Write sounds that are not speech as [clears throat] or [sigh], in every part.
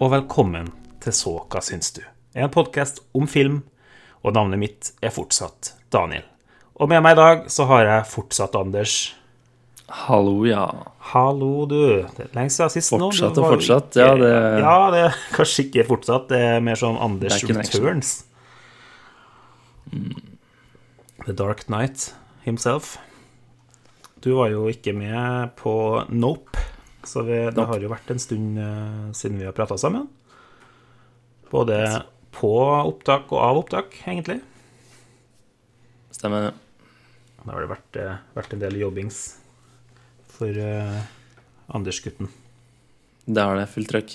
og velkommen til Så hva syns du? En podkast om film, og navnet mitt er fortsatt Daniel. Og med meg i dag så har jeg fortsatt Anders. Hallo, ja. Hallo, du. Det er lenge siden sist nå. Fortsatt og fortsatt, ikke- ja, det- Ja, det er kanskje ikke fortsatt. Det er mer sånn Anders er. Returns. The Dark Knight himself. Du var jo ikke med på Nope, så vi, det har jo vært en stund eh, siden vi har prata sammen. Både på opptak og av opptak, egentlig. Stemmer. Da har det vært, eh, vært en del jobbings for uh, Anders-gutten. Det har det. Fullt trøkk.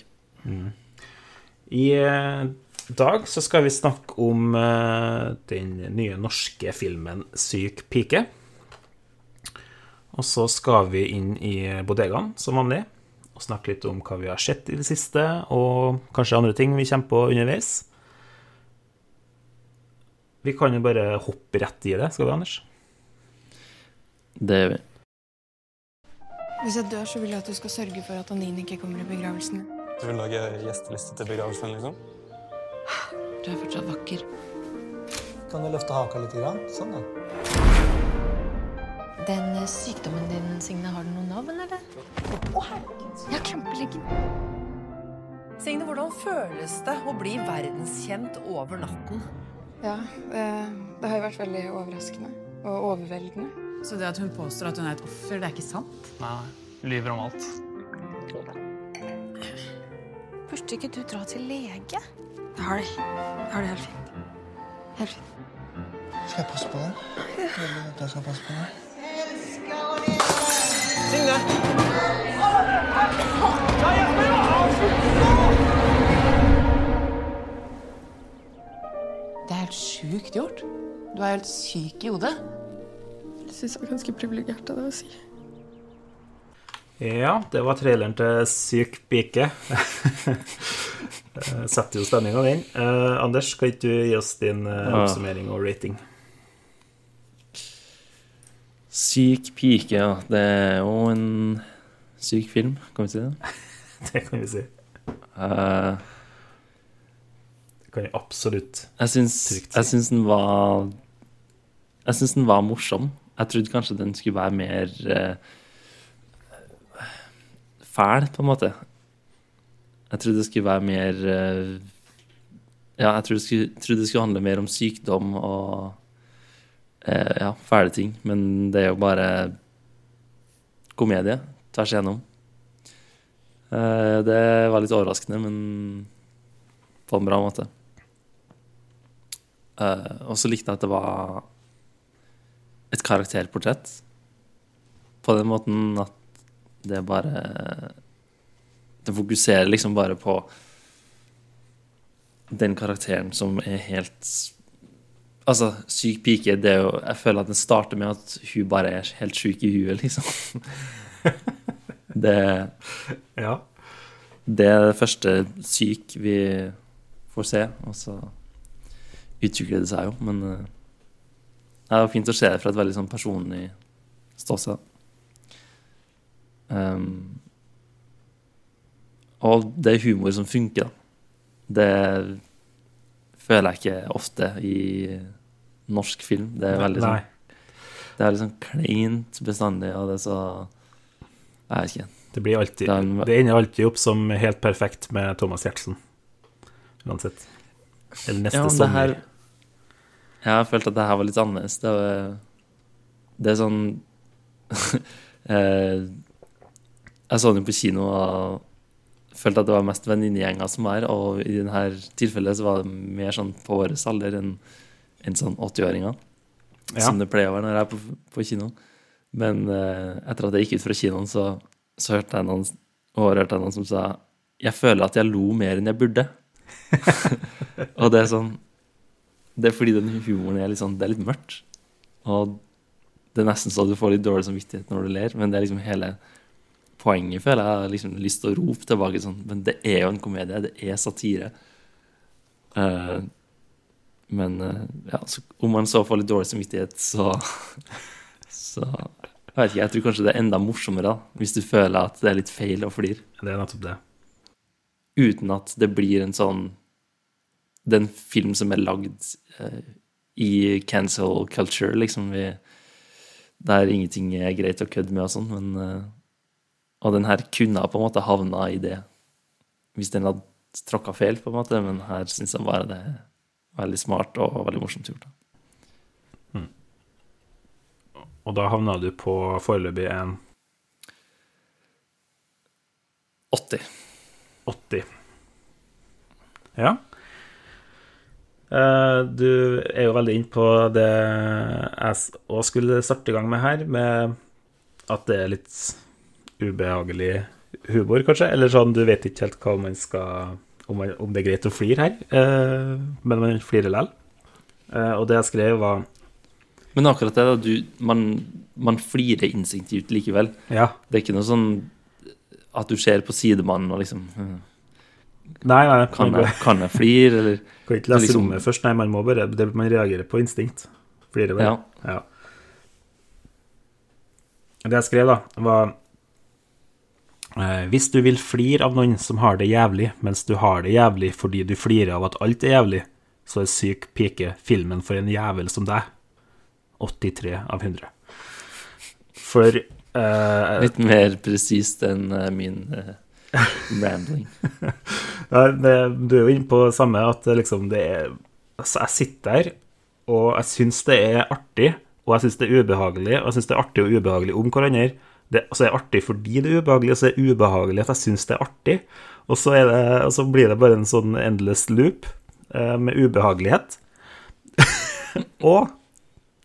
I uh, dag så skal vi snakke om uh, den nye norske filmen 'Syk pike'. Og så skal vi inn i bodegaen som vanlig og snakke litt om hva vi har sett i det siste, og kanskje andre ting vi kommer på underveis. Vi kan jo bare hoppe rett i det, skal vi, Anders? Det gjør vi. Hvis jeg dør, så vil jeg at du skal sørge for at Anine ikke kommer i begravelsen. Du vil lage gjesteliste til begravelsen, liksom? Du er fortsatt vakker. Kan du løfte haka litt? Grann? Sånn, ja. Den eh, sykdommen din, Signe, har den noe navn, eller? Å, herregud. Jeg har krampeleggen. Signe, hvordan føles det å bli verdenskjent over natten? Ja, det, det har jo vært veldig overraskende og overveldende. Så det at hun påstår at hun er et offer, det er ikke sant? Nei, lyver om alt. Burde ikke du dra til lege? Jeg har det. Jeg har det helt fint. Helt fint. Skal jeg passe på deg? Vil at jeg skal passe på deg? Gjort. Du er helt syk i hodet. Jeg syns det var ganske privilegert av deg å si. Ja, det var traileren til Syk pike. [laughs] Eh, Setter jo stemninga, den. Eh, Anders, skal ikke du gi oss din eh, Ah. oppsummering og rating? Syk pike, ja. Det er jo en syk film, kan vi si det? [laughs] Det kan vi si. Eh, Det kan jeg absolutt. jeg syns, Trygt si. jeg syns den var Jeg syns den var morsom. Jeg trodde kanskje den skulle være mer uh, fæl, på en måte. Jeg trodde det skulle være mer uh, Ja, jeg trodde det skulle, trodde det skulle handle mer om sykdom og uh, ja, fæle ting. Men det er jo bare komedie tvers igjennom. Uh, det var litt overraskende, men på en bra måte. Eh, og så likte jeg at det var et karakterportrett. På den måten at det bare Det fokuserer liksom bare på den karakteren som er helt Altså, syk pike, det er jo Jeg føler at den starter med at hun bare er helt sjuk i huet, liksom. [laughs] det Ja. det er det første syk vi får se, og så utvikler det seg jo. Men eh, det er jo fint å se det fra et veldig sånn personlig ståsted. Um, og det er humor som funker, da. Det føler jeg ikke ofte i norsk film. Det er veldig sånn Det er sånn kleint bestandig, og det er så Jeg vet ikke. Det blir alltid Den- Det ender alltid opp som helt perfekt med Thomas Giertsen. Uansett. Eller neste Ja, sommer. her Jeg har følt at det her var litt annerledes. Det, var, det er sånn [laughs] eh, Jeg så den jo på kino og følte at det var mest venninnegjenger som var her, og i dette tilfellet så var det mer sånn på vår alder enn en sånn 80-åringer. Ja. Som det pleier å være når jeg er på, på kino. Men eh, etter at jeg gikk ut fra kinoen, så, så hørte jeg noen og hørte jeg noen som sa Jeg føler at jeg lo mer enn jeg burde. [laughs] og det er sånn Det er fordi den humoren er litt sånn Det er litt mørkt. Og det er nesten så du får litt dårlig samvittighet når du ler, men det er liksom hele poenget, føler jeg. Jeg har liksom lyst til å rope tilbake sånn Men det er jo en komedie. Det er satire. Uh, men uh, ja, så, om man så får litt dårlig samvittighet, så [laughs] Så jeg vet ikke, jeg tror kanskje det er enda morsommere da, hvis du føler at det er litt feil å flire. Det er nettopp det. uten at det blir en sånn Det er en film som er lagd eh, i cancel culture, liksom. Vi, der ingenting er greit å kødde med og sånn, men eh, Og den her kunne på en måte havna i det hvis den hadde tråkka feil, på en måte, men her syns jeg bare det er veldig smart og veldig morsomt gjort. Da. Og da havna du på foreløpig en 80. 80. Ja. Eh, Du er jo veldig inne på det jeg òg skulle starte i gang med her, med at det er litt ubehagelig humor, kanskje? Eller sånn, du vet ikke helt hva man skal Om, man, om det er greit å flire her, eh, men man flirer likevel. Eh, Og det jeg skrev, var Men akkurat det, da, du, man, man flirer instinktivt likevel. Ja. Det er ikke noe sånn at du ser på sidemannen og liksom hm, Nei, nei, Kan jeg, kan jeg flire, eller kan ikke lese liksom- rommet først. Nei, man må bare det, Man reagerer på instinkt. Flirer bare. Ja. Det jeg skrev, da, var eh, Hvis du vil flire av noen som har det jævlig, mens du har det jævlig fordi du flirer av at alt er jævlig, så er Syk pike filmen for en jævel som deg. 83 av 100. For uh... Litt mer presist enn eh, min uh, rambling. [laughs] Det, du er jo inne på det samme at liksom det er Altså, jeg sitter der, og jeg syns det er artig, og jeg syns det er ubehagelig, og jeg syns det er artig og ubehagelig om hverandre. Det, altså, det er artig fordi det er ubehagelig, og så er det ubehagelig at jeg syns det er artig. Og så, det, og så blir det bare en sånn endless loop eh, med ubehagelighet. [laughs] og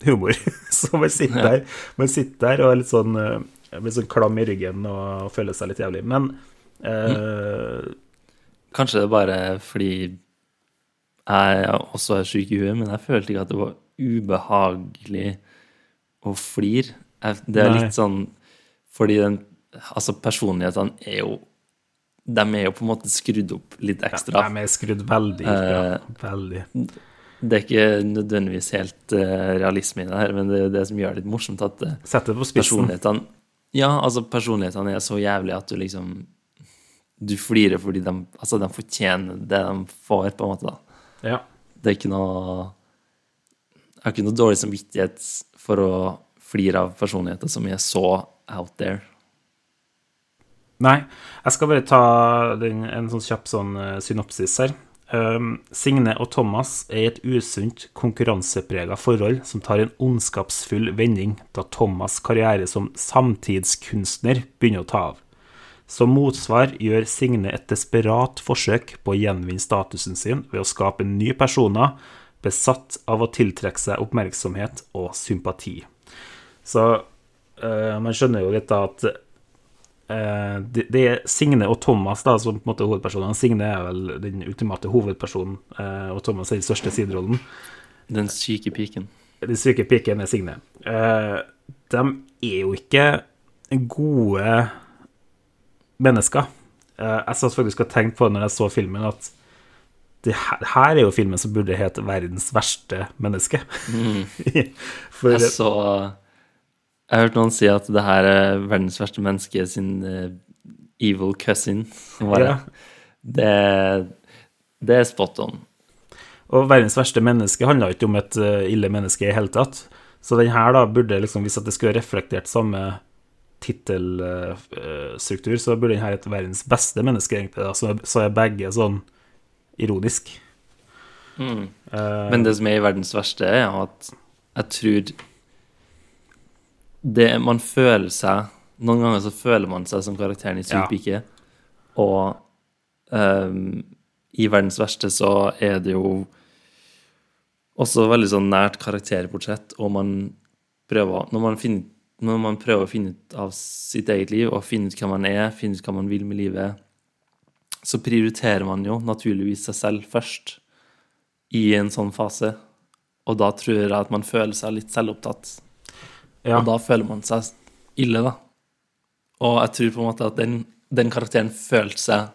humor. [laughs] så man sitter der Man sitter der og er litt sånn eh, blir sånn klam i ryggen og føler seg litt jævlig. Men eh, Kanskje det er bare fordi jeg også er syk i huet, men jeg følte ikke at det var ubehagelig å flire. Det er Nei. litt sånn fordi den Altså, personlighetene er jo De er jo på en måte skrudd opp litt ekstra. De er skrudd veldig. Eh, ja, veldig. Det er ikke nødvendigvis helt eh, realisme i det her, men det er det som gjør det litt morsomt, at Sette Sett det på spissen. personlighetene Ja, altså, personlighetene er så jævlige at du liksom Du flirer fordi de Altså, de fortjener det de får, på en måte, da. Ja. Det er ikke noe Jeg har ikke noe dårlig samvittighet for å flire av personligheter som er så out there. Nei, jeg skal bare ta den, en sånn kjapp sånn eh, synopsis her. Um, Signe og Thomas er i et usunt, konkurranseprega forhold som tar en ondskapsfull vending da Thomas' karriere som samtidskunstner begynner å ta av. Som motsvar gjør Signe et desperat forsøk på å gjenvinne statusen sin ved å skape nye personer besatt av å tiltrekke seg oppmerksomhet og sympati. Så uh, man skjønner jo litt da at uh, det, det er Signe og Thomas da, som på en måte er hovedpersonene. Signe er vel den ultimate hovedpersonen, uh, og Thomas er den største siderollen. Den syke piken. Den syke piken er Signe. De er jo ikke gode mennesker. Eh, jeg satt faktisk og tenkte på det når jeg så filmen, at det her, her er jo filmen som burde hete 'Verdens verste menneske'. [laughs] For Jeg så Jeg har hørt noen si at det her er verdens verste menneske sin uh, evil cousin. [laughs] Ja. Det, det er spot on. Og verdens verste menneske handla ikke om et eh, ille menneske i hele tatt. Så den her da burde liksom, hvis at det skulle reflektert samme tittelstruktur, så burde den her hete verdens beste menneske, egentlig. Da. Så, så er begge sånn ironisk. Mm. Uh, Men det som er i verdens verste, er at jeg tror det Man føler seg Noen ganger så føler man seg som karakteren i Syk Ja. og um, i verdens verste så er det jo også veldig sånn nært karakterportrett, og man prøver når man, finner, når man prøver å finne ut av sitt eget liv og finne ut hvem man er, finne ut hva man vil med livet, så prioriterer man jo naturligvis seg selv først i en sånn fase. Og da tror jeg at man føler seg litt selvopptatt. ja. Og da føler man seg ille, da. Og jeg tror på en måte at den, den karakteren følte seg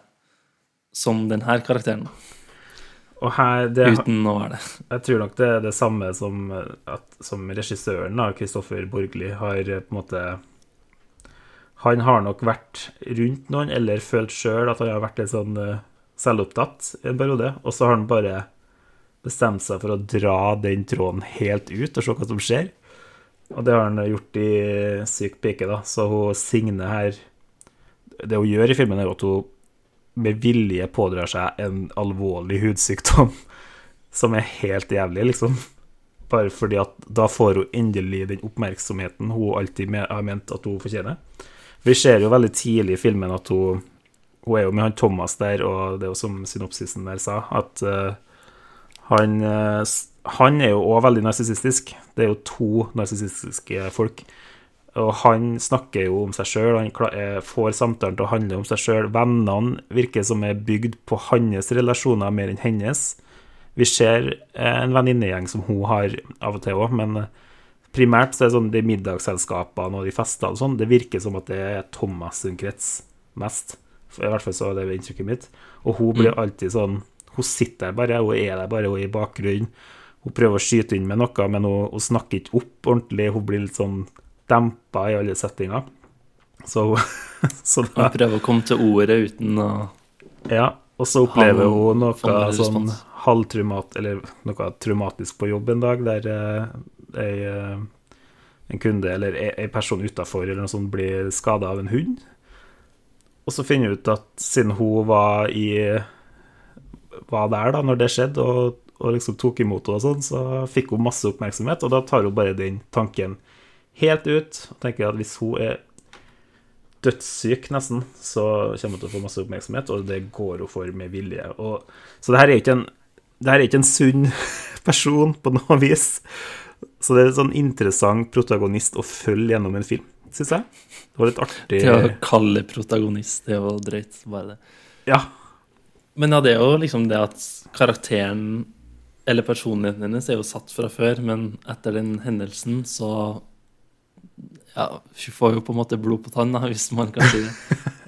som den her karakteren, Og her, det, uten å være det. jeg tror nok det er det samme som, eh, at, som regissøren, Kristoffer Borgli, har eh, på en måte Han har nok vært rundt noen, eller følt sjøl at han har vært litt sånn eh, selvopptatt i en periode, og så har han bare bestemt seg for å dra den tråden helt ut og se hva som skjer. Og det har han gjort i Syk pike, da. Så hun Signe her Det hun gjør i filmen, er jo at hun med vilje pådrar seg en alvorlig hudsykdom [laughs] som er helt jævlig, liksom. Bare fordi at da får hun endelig den oppmerksomheten hun alltid har ment at hun fortjener. Vi ser jo veldig tidlig i filmen at hun Hun er jo med han Thomas der, og det er jo som synopsisen der sa, at uh, han, uh, han er jo òg veldig narsissistisk. Det er jo to narsissistiske folk. Og han snakker jo om seg sjøl, han eh, får samtalen til å handle om seg sjøl. Vennene virker som er bygd på hans relasjoner mer enn hennes. Vi ser eh, en venninnegjeng som hun har av og til òg, men eh, primært så er det sånn de middagsselskapene og de festene og sånn, det virker som at det er Thomas sin krets mest. I hvert fall så er det inntrykket mitt. Og hun blir alltid sånn Hun sitter der bare, hun er der bare, hun er i bakgrunnen. Hun prøver å skyte inn med noe, men hun, hun snakker ikke opp ordentlig. Hun blir litt sånn dempa i alle settinger. Så, [laughs] så da Han prøver å komme til ordet uten å Ja, og så opplever hun noe fra sånn halvtraumat, eller noe traumatisk på jobb en dag, der eh, ei, eh, en kunde eller ei person utafor eller noe sånt blir skada av en hund. Og så finner hun ut at siden hun var i var der da når det skjedde, og, og liksom tok imot henne og sånn, så fikk hun masse oppmerksomhet, og da tar hun bare den tanken helt ut og tenker at hvis hun er dødssyk, nesten, så kommer hun til å få masse oppmerksomhet, og det går hun for med vilje. Og, så det her er ikke en, det her er ikke en sunn [laughs] person på noe vis. Så det er en sånn interessant protagonist å følge gjennom en film, syns jeg. Det var litt artig. til å kalle protagonist. Det var drøyt, bare det. Ja. Men ja, det er jo liksom det at karakteren eller personligheten hennes er jo satt fra før, men etter den hendelsen så Ja, hun får jo på en måte blod på tanna, [laughs] hvis man kan si det. [laughs]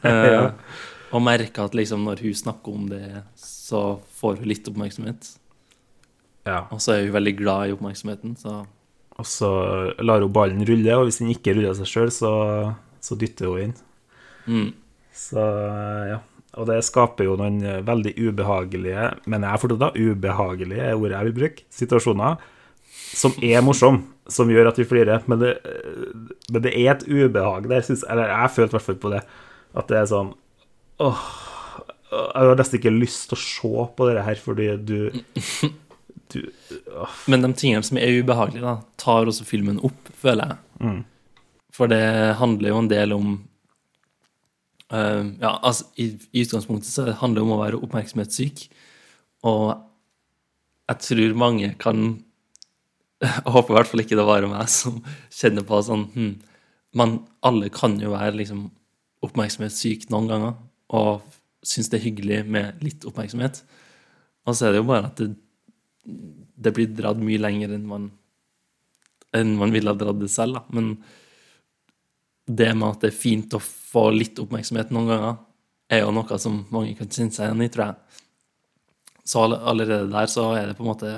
Eh, Ja. Og merker at liksom når hun snakker om det, så får hun litt oppmerksomhet. ja. Og så er hun veldig glad i oppmerksomheten, så Og så lar hun ballen rulle, og hvis den ikke ruller seg sjøl, så, så dytter hun inn. mm. Så ja. Og det skaper jo noen eh, veldig ubehagelige, men jeg er fortsatt da, ubehagelige er ordet jeg vil bruke, situasjoner som er morsom, som gjør at vi flirer. Men det, men det er et ubehag der, synes, eller jeg følte i hvert fall på det, at det er sånn åh, Jeg har nesten ikke lyst til å se på det her, fordi du, [laughs] du åh, Men de tingene som er ubehagelige, da, tar også filmen opp, føler jeg. Mm. For det handler jo en del om uh, Ja, altså, i, i utgangspunktet så handler det om å være oppmerksomhetssyk. Og jeg tror mange kan Jeg håper i hvert fall ikke det var meg som kjenner på sånn hm, Men alle kan jo være liksom oppmerksomhetssyk noen ganger og synes det er hyggelig med litt oppmerksomhet. Og så er det jo bare at det, det blir dratt mye lenger enn man enn man ville ha dratt det selv, da. Men det med at det er fint å få litt oppmerksomhet noen ganger, er jo noe som mange kan kjenne seg igjen i, tror jeg. Så allerede der så er det på en måte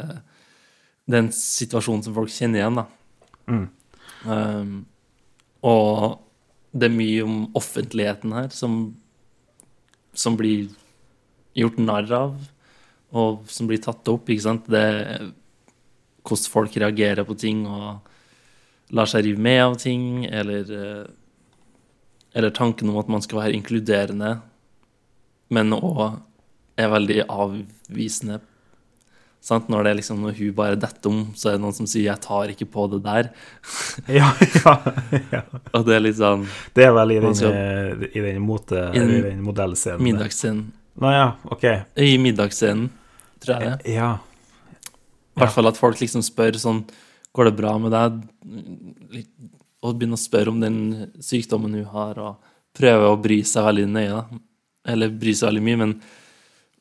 Det er en situasjon som folk kjenner igjen, da. Mm. Um, og det er mye om offentligheten her som, som blir gjort narr av, og som blir tatt opp, ikke sant. Det er hvordan folk reagerer på ting og lar seg rive med av ting, eller, eh, eller tanken om at man skal være inkluderende, men òg er veldig avvisende. Sant? Når det liksom når hun bare detter om, så er det noen som sier 'jeg tar ikke på det der'. [laughs] ja, ja, ja. Og det er litt sånn Det er vel i den, skal- eh, i den mote... I den den modellscenen. middagsscenen. Nå ja, ok. I middagsscenen, tror jeg det. Ja. I hvert fall at folk liksom spør sånn Går det bra med deg? Og begynner å spørre om den sykdommen hun har, og prøver å bry seg veldig nøye. da. Eller bry seg veldig mye, men,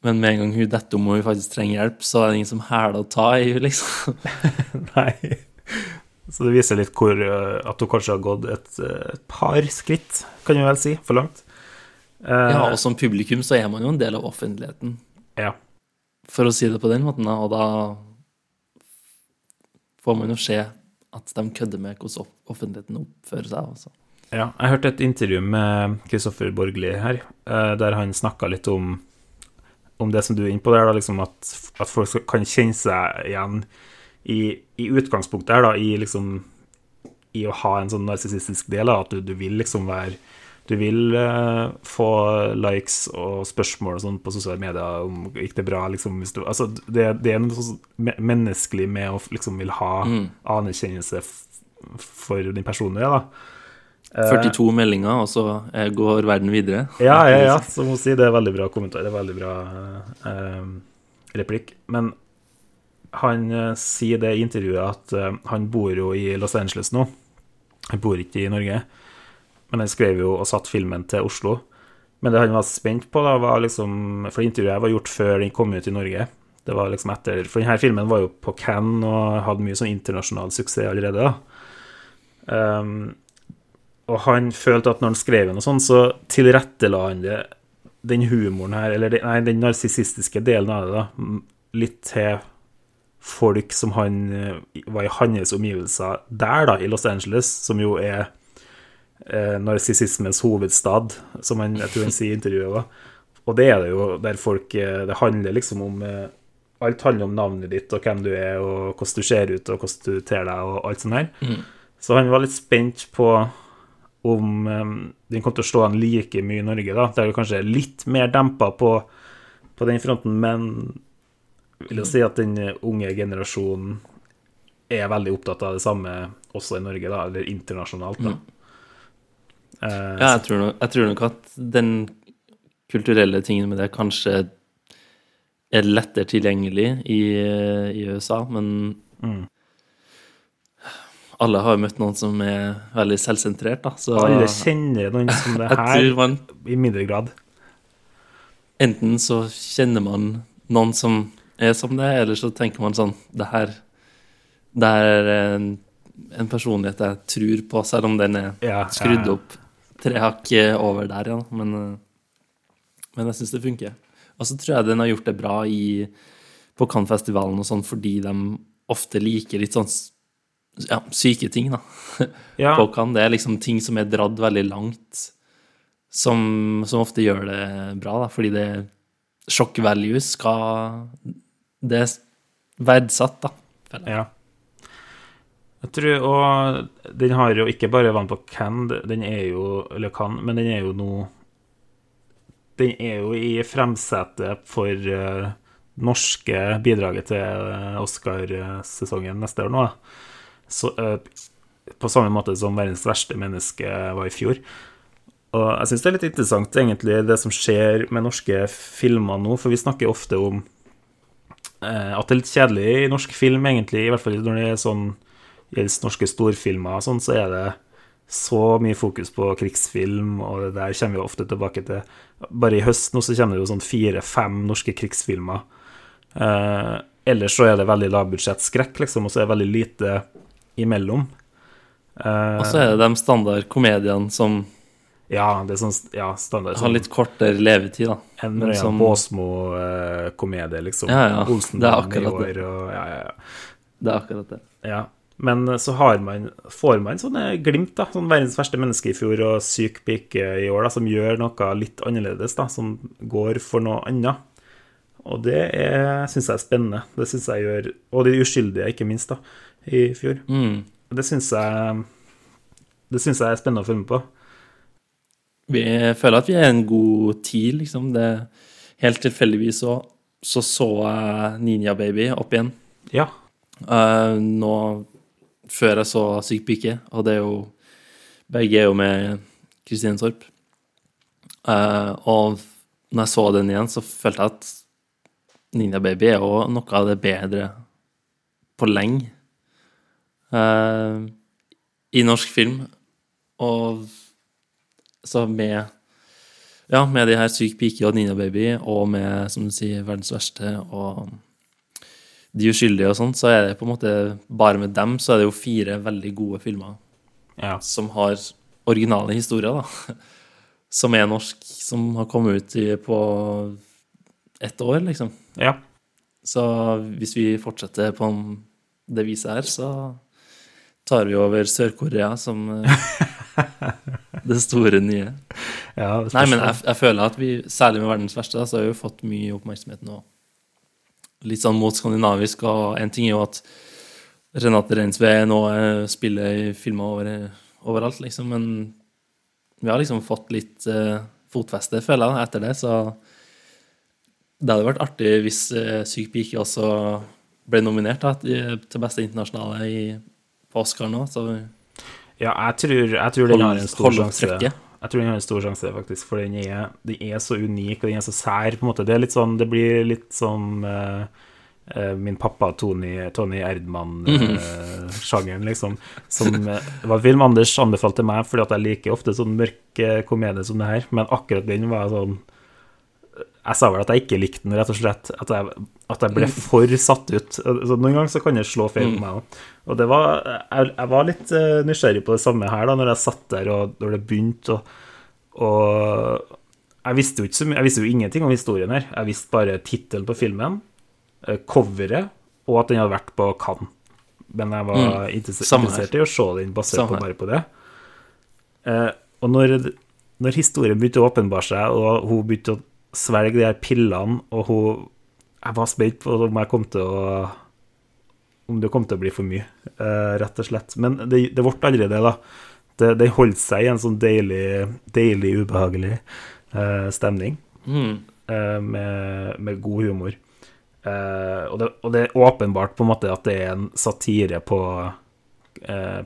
men med en gang hun detter om og hun faktisk trenger hjelp, så er det ingen som hæler å ta i henne, liksom. [laughs] Nei. Så det viser litt hvor eh, at hun kanskje har gått et, eh, et par skritt, kan vi vel si, for langt. Eh, Ja, og som publikum så er man jo en del av offentligheten, ja. for å si det på den måten. Og da får man jo se at de kødder med hvordan off- offentligheten oppfører seg. Altså. Ja, jeg hørte et intervju med Kristoffer Borgli her, der han snakka litt om om det som du er inne på der, da, liksom at, at folk kan kjenne seg igjen i, i utgangspunktet her, da, i liksom i å ha en sånn narsissistisk del, da, at du, du vil liksom være Du vil uh, få likes og spørsmål og sånn på sosiale medier om gikk det bra, liksom du Altså, det, det er noe sånn me- menneskelig med å liksom vil ha anerkjennelse f- for din er, da. Eh, 42 meldinger, og så eh, går verden videre. ja, ja, ja, [laughs] som hun sier, det er veldig bra kommentar. Det er veldig bra eh, replikk. Men han eh, sier det i intervjuet at eh, han bor jo i Los Angeles nå. Han bor ikke i Norge. Men han skrev jo og satt filmen til Oslo. Men det han var spent på, da, var liksom For intervjuet var gjort før den kom ut i Norge. Det var liksom etter For denne filmen var jo på Cannes og hadde mye sånn internasjonal suksess allerede, da. Um, og han følte at når han skrev noe og sånn, så tilrettela han det den humoren her, eller det, nei, den narsissistiske delen av det, da, litt til folk som han eh, var i hans omgivelser der, da, i Los Angeles, som jo er eh, narsissismens hovedstad, som han, jeg tror han sier i intervjuet. Da. Og det er det jo der folk eh, Det handler liksom om eh, Alt handler om navnet ditt og hvem du er, og hvordan du ser ut, og hvordan du ter deg, og alt sånt her. Så han var litt spent på om den kom til å slå an like mye i Norge, da. Der det kanskje er litt mer dempa på, på den fronten, men vil jo si at den unge generasjonen er veldig opptatt av det samme også i Norge, da, eller internasjonalt, da. Eh, Ja, jeg tror, nok, jeg tror nok at den kulturelle tingen med det kanskje er lettere tilgjengelig i, i USA, men Mm. Alle har jo møtt noen som er veldig selvsentrert, da. Så alle kjenner noen som det [laughs] her, man i mindre grad. Enten så kjenner man noen som er som det, eller så tenker man sånn Det her det er en, en personlighet jeg tror på, selv om den er Ja, skrudd opp tre hakk over der, ja. Men, eh, men jeg syns det funker. Og så tror jeg den har gjort det bra i, på Cannes-festivalen og sånn, fordi de ofte liker litt sånn ja, syke ting, da. Ja. [laughs] Cannes. Det er liksom ting som er dratt veldig langt, som, som ofte gjør det bra, da, fordi det shock value skal Det er verdsatt, da. Ja. Jeg tror, og den har jo ikke bare vann på Cannes, den er jo, eller kan, men den er jo nå Den er jo i fremsetet for uh, norske bidraget til eh, Oscarsesongen neste år nå. da. Så, uh, på samme måte som 'Verdens verste menneske' var i fjor. Og jeg syns det er litt interessant, egentlig, det som skjer med norske filmer nå, for vi snakker ofte om uh, at det er litt kjedelig i norsk film, egentlig, i hvert fall når det er sånn gjelder norske storfilmer sånn, så er det så mye fokus på krigsfilm, og det der kommer vi ofte tilbake til. Bare i høst nå så kommer det jo sånn fire-fem norske krigsfilmer. Eh, ellers så er det veldig lavbudsjettskrekk, liksom, og så er det veldig lite imellom. Uh, Og så er det de standardkomediene som ja, det er sånn ja, standard. har litt kortere levetid, da. En men som- Båsmo-komedie, liksom. Ja, ja, Olsenband det i akkurat det. og ja, ja, ja. Det er akkurat det. Ja, men så har man, får man sånne glimt, da. Sånn verdens verste menneske i fjor og syk pike i år, da, som gjør noe litt annerledes, da. Som går for noe annet. Og det syns jeg er spennende. Det syns jeg gjør Og de uskyldige, ikke minst, da, i fjor. Mm. Det syns jeg Det syns jeg er spennende å følge med på. Vi føler at vi er en god tid, liksom. Det, helt tilfeldigvis så, så så jeg Ninja Baby opp igjen. Ja. Uh, nå før jeg så Syk pike, og det er jo Begge er jo med Kristine Torp. Uh, og når jeg så den igjen, så følte jeg at Ninja Baby er jo noe av det bedre på lenge eh, i norsk film. Og så med Ja, med de her Syk pike og Nina Baby, og med, som du sier, Verdens verste og De uskyldige og sånt, så er det på en måte Bare med dem så er det jo fire veldig gode filmer ja. som har originale historier, da. [laughs] Som er norsk, som har kommet ut i, på ett år, liksom. Ja. Så hvis vi fortsetter på det viset her, så tar vi over Sør-Korea som eh, [laughs] det store nye. Ja, det Nei, men jeg, jeg føler at vi, særlig med verdens verste, så har vi fått mye oppmerksomhet nå. Litt sånn mot skandinavisk, og en ting er jo at Renate Reinsve nå eh, spiller i filmer over, overalt, liksom, men vi har liksom fått litt uh, fotfeste, føler jeg, etter det, så det hadde vært artig hvis uh, Syk pike også ble nominert da, til beste internasjonale i, på Oscar nå, så Ja, jeg tror, jeg tror den har en stor sjanse. Jeg tror den har en stor sjanse, faktisk, for den er, den er så unik, og den er så sær, på en måte. Det er litt sånn, det blir litt som eh, eh, min pappa Tony, Tony Erdmann-sjangeren, [laughs] liksom. Som eh, var film Anders anbefalte meg, fordi at jeg liker ofte sånn mørk komedier komedie som det her, men akkurat den var sånn jeg sa vel at jeg ikke likte den, rett og slett. At jeg, at jeg ble for satt ut. Så noen ganger så kan det slå feil på meg òg. Og det var, jeg, jeg var litt eh, nysgjerrig på det samme her, da, når jeg satt der og når det begynte. Og, og jeg visste jo ikke så jeg visste jo ingenting om historien her. Jeg visste bare tittelen på filmen, eh, coveret, og at den hadde vært på Cannes. Men jeg var Mm. interess- interessert i å se den basert på bare på det. Eh, og når, når historien begynte å åpenbare seg, og hun begynte å svelge de her pillene, og hun Jeg var spent på om jeg kom til å Om det kom til å bli for mye, eh, rett og slett. Men det, det ble aldri det, da. Det, det holdt seg i en sånn deilig, deilig ubehagelig uh, stemning, mm. Uh, med, med god humor. Uh, og, det, og det er åpenbart på en måte at det er en satire på,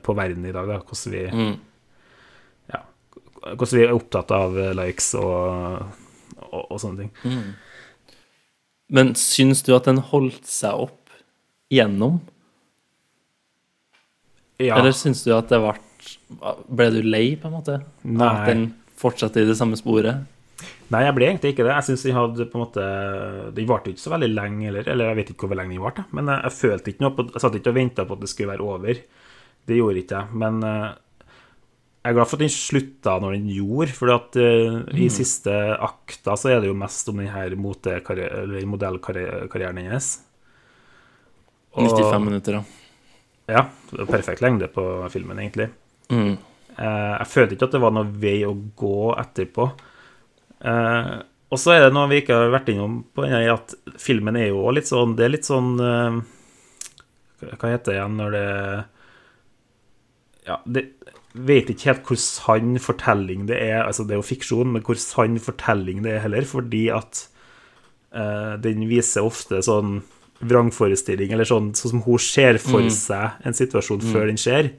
på verden i dag, da. Hvordan vi Mm. ja, hvordan vi er opptatt av likes og, og, og sånne ting. Men syns du at den holdt seg opp gjennom? Ja, Eller syns du at det ble Ble du lei, på en måte? Nei. At den fortsatte i det samme sporet? nei, jeg ble egentlig ikke det. Jeg synes de hadde på en måte De varte ikke så veldig lenge heller, eller jeg vet ikke hvor lenge de varte, men jeg, jeg følte ikke noe på Jeg satt ikke og venta på at det skulle være over. Det gjorde ikke jeg. Men eh, jeg er glad for at den slutta når den gjorde, for at mm. i siste akta så er det jo mest om den her motekarri- eller modellkarrieren hennes. Og- 95 minutter, da. Ja, perfekt lengde på filmen, egentlig. Mm. Uh, jeg følte ikke at det var noe vei å gå etterpå. Uh, og så er det noe vi ikke har vært innom på denne, at filmen er jo litt sånn Det er litt sånn eh, Hva heter det igjen når det Ja, det vet ikke helt hvor sann fortelling det er. Altså, det er jo fiksjon, men hvor sann fortelling det er heller, fordi at uh, den viser ofte sånn vrangforestilling, eller sånn, sånn som hun ser for seg en situasjon før den skjer.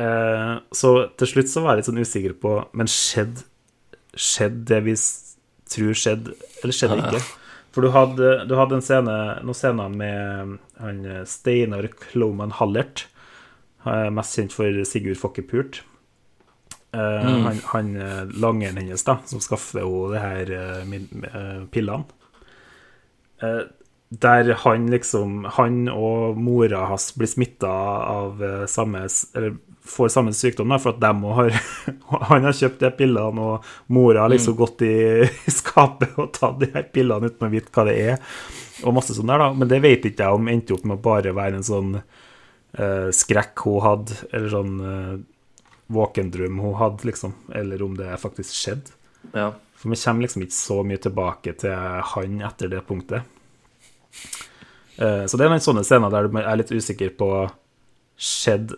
Uh, så til slutt så var jeg litt sånn usikker på Men skjedde skjedde det vi tror skjedde, eller skjedde det ikke? For du hadde, du hadde en scene, noen scener med han eh, Steinar Kloman Hallert, mest kjent for Sigurd Fokkepult. Mm. Han, han eh, langeren hennes, da, som skaffer henne det her eh, eh, pillene. Eh, der han liksom Han og mora hans blir smitta av eh, samme Eller får samme sykdom, da, for at dem òg har [laughs] Han har kjøpt de pillene, og mora har liksom gått [laughs] i, skapet og tatt de her pillene uten å vite hva det er, og masse sånn der, da. Men det vet ikke jeg om endte opp med å bare være en sånn eh, skrekk hun hadde, eller sånn uh, våkendrøm hun hadde, liksom. Eller om det faktisk skjedde. Ja. For vi kommer liksom ikke så mye tilbake til han etter det punktet. Eh, Så det er noen sånne scener der du er litt usikker på skjedd,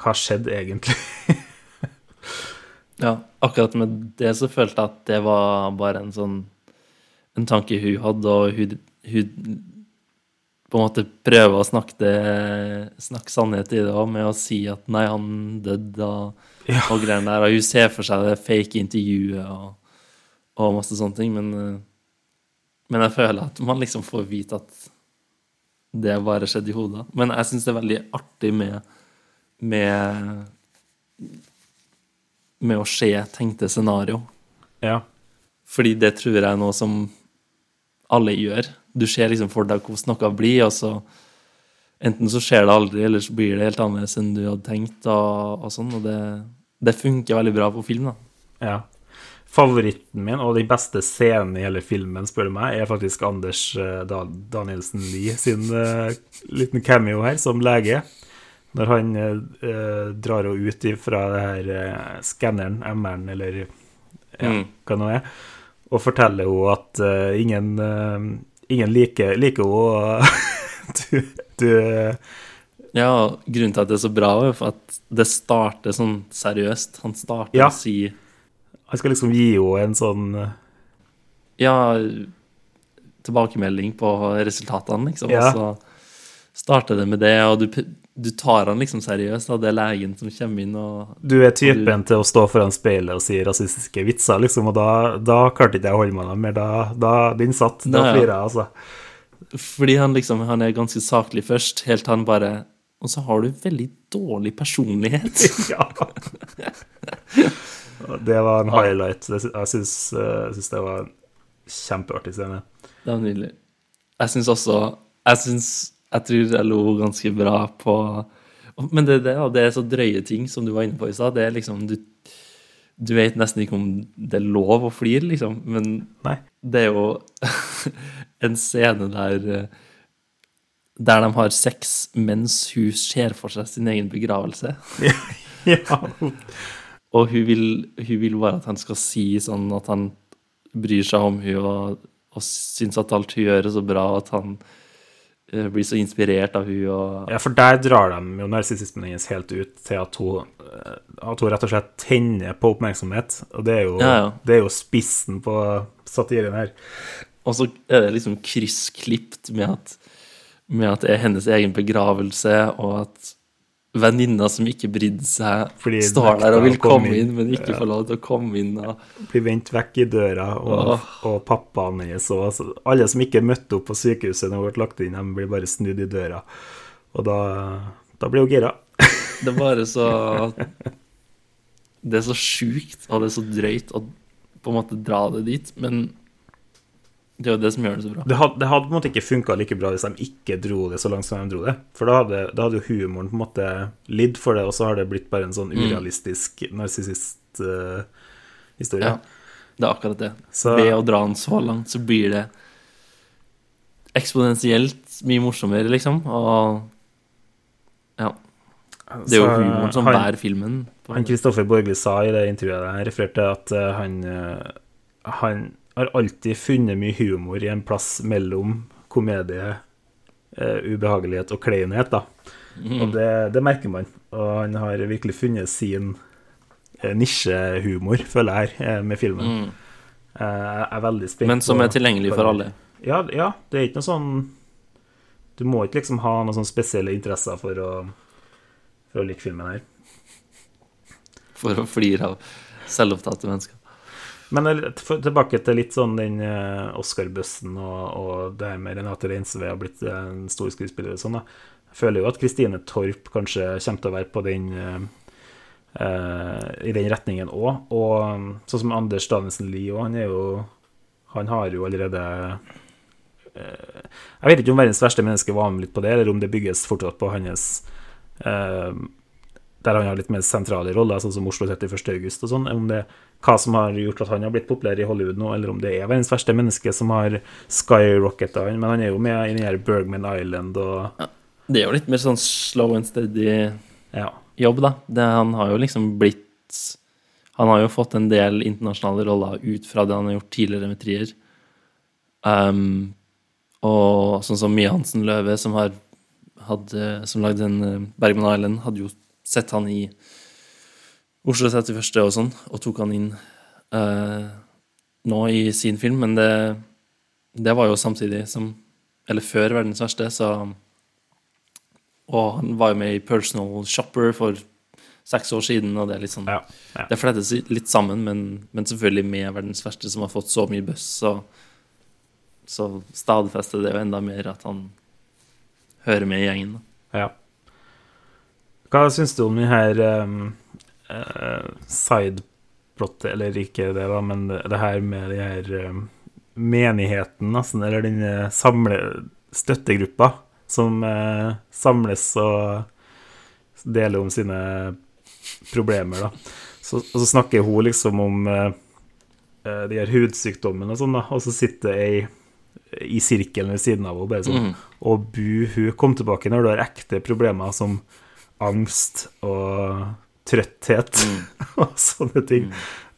Hva skjedde egentlig? [laughs] ja. Akkurat med det så følte jeg at det var bare en sånn En tanke hun hadde, og hun, hun på en måte prøve å snakke, det, snakke sannhet i det òg, med å si at nei, han døde og, og greiene der. Og hun ser for seg det fake intervjuet og, og masse sånne ting, men, eh, men jeg føler at man liksom får vite at det bare skjedde i hodet. Men jeg syns det er veldig artig med, med med å se tenkte scenario. Ja. Fordi det tror jeg er noe som alle gjør. Du ser liksom for deg hvordan noe blir, og så enten så skjer det aldri, eller så blir det helt annerledes enn du hadde tenkt, og, og sånn. Og det, det funker veldig bra på film, da. ja. Favoritten min, og den beste scenen i hele filmen, spør du meg, er faktisk Anders eh, Da- Danielsen Lie sin uh, liten cameo her, som lege. Når han eh, drar henne ut fra det her uh, skanneren, MR-en, eller ja, Mm. hva nå er, og forteller henne at ingen, ingen liker, liker henne, og [laughs] du, du Ja, og grunnen til at det er så bra, er at det starter sånn seriøst. Han starter Ja. å si Han skal liksom gi henne en sånn eh, Ja, tilbakemelding på resultatene, liksom. Ja. Og så starter det med det, og du, du tar han liksom seriøst, da. Det er legen som kommer inn og Du er typen til å stå foran speilet og si rasistiske vitser, liksom, og da, da klarte ikke jeg å holde meg mer. Da, da den satt. Da flirer jeg, altså. Fordi han liksom Han er ganske saklig først, helt til han bare Og så har du veldig dårlig personlighet. [laughs] ja. Det var en highlight. Eh, jeg syns det var en kjempeartig scene. Det var nydelig. Jeg syns også Jeg syns Jeg tror jeg lo ganske bra på Men det, det, det er så drøye ting som du var inne på i stad. Det er liksom du, du vet nesten ikke om det er lov å flire, liksom. Men Nei. det er jo [laughs] en scene der eh, Der de har sex mens hun ser for seg sin egen begravelse. [laughs] Ja. Og hun vil, hun vil bare at han skal si sånn at han bryr seg om hun og, og syns at alt hun gjør er så bra, at han eh, blir så inspirert av hun og ja, for der drar de jo narsissismen hennes helt ut til at hun, eh, at hun rett og slett tenner på oppmerksomhet. Og det er jo, Ja, ja. Det er jo spissen på satiren her. Og så er det liksom kryssklipt med at, med at det er hennes egen begravelse, og at venninna som ikke brydde seg, Fordi står der og vil komme inn, inn. men ikke får lov til å komme inn. Og, Blir vendt vekk i døra, og, og pappaen hennes og altså, Alle som ikke møtte opp på sykehuset når hun ble lagt inn, de blir bare snudd i døra. Og da, da blir hun gira. [laughs] Det er bare så Det er så sjukt, og det er så drøyt å på en måte dra det dit, men det er jo det som gjør det så bra. Det hadde, det hadde på en måte ikke funka like bra hvis de ikke dro det så langt som de dro det. For da hadde, da hadde jo humoren på en måte lidd for det, og så har det blitt bare en sånn Mm. urealistisk narsissist-historie. Ja, det er akkurat det. Så- Ved å dra den så langt, så blir det eksponentielt mye morsommere, liksom, og ja. Det er jo humoren som han- bærer filmen. Han Kristoffer Borgli sa i det intervjuet jeg refererte at eh, han, eh, han har alltid funnet mye humor i en plass mellom komedie, eh, ubehagelighet og kleinhet, da. Mm. Og det, det merker man. Og han har virkelig funnet sin eh, nisjehumor, føler jeg, her, eh, med filmen. Mm. Eh, Jeg er veldig spent Men som er tilgjengelig for alle. Ja, ja, det er ikke noe sånn Du må ikke liksom ha noen sånne spesielle interesser for å, for å like filmen her. For å flire av selvopptatte mennesker. Men tilbake til litt sånn den eh, Oscar-bøssen og, og det her med Renate Reinsve har blitt en stor skuespiller og sånn. Jeg føler jo at Kristine Torp kanskje kommer til å være på den eh, eh, i den retningen òg. Og sånn som Anders Danielsen Lie òg, han er jo Han har jo allerede Jeg vet ikke om verdens verste menneske var med litt på det, eller om det bygges fortsatt på hans der han har litt mer sentrale roller, sånn som Oslo 31. august og sånn. Om det hva som har gjort at han har blitt populær i Hollywood nå, eller om det er verdens verste menneske som har skyrocketa han. Men han er jo med i den her Bergman Island og Det er jo litt mer sånn slow and steady Ja. jobb, da. Det, han har jo liksom blitt Han har jo fått en del internasjonale roller ut fra det han har gjort tidligere med Trier. Um, og sånn som Mie Hansen Løve, som har hadde, som lagde en eh, Bergman Island, hadde jo sett han i Oslo 31. og sånn, og tok han inn eh, nå i sin film, men det, det var jo samtidig som Eller før Verdens verste, så Og han var jo med i Personal Shopper for seks år siden, og det er litt sånn Ja, ja. Det flettes litt sammen, men, men selvfølgelig med Verdens verste, som har fått så mye buzz, så, så stadfester det jo enda mer at han hører med i gjengen. Da. ja. Hva syns du om denne her um, eh, sideplottet, eller ikke det, da, men det, det her med de her um, menigheten, nesten, eller den eh, samle støttegruppa som eh, samles og deler om sine problemer, da. Så, og så snakker hun liksom om eh, eh, de her hudsykdommene og sånn, da, og så sitter ei i sirkelen ved siden av henne, bare sånn mm. Og buhu, kom tilbake når du har ekte problemer som angst og trøtthet [laughs] og sånne ting.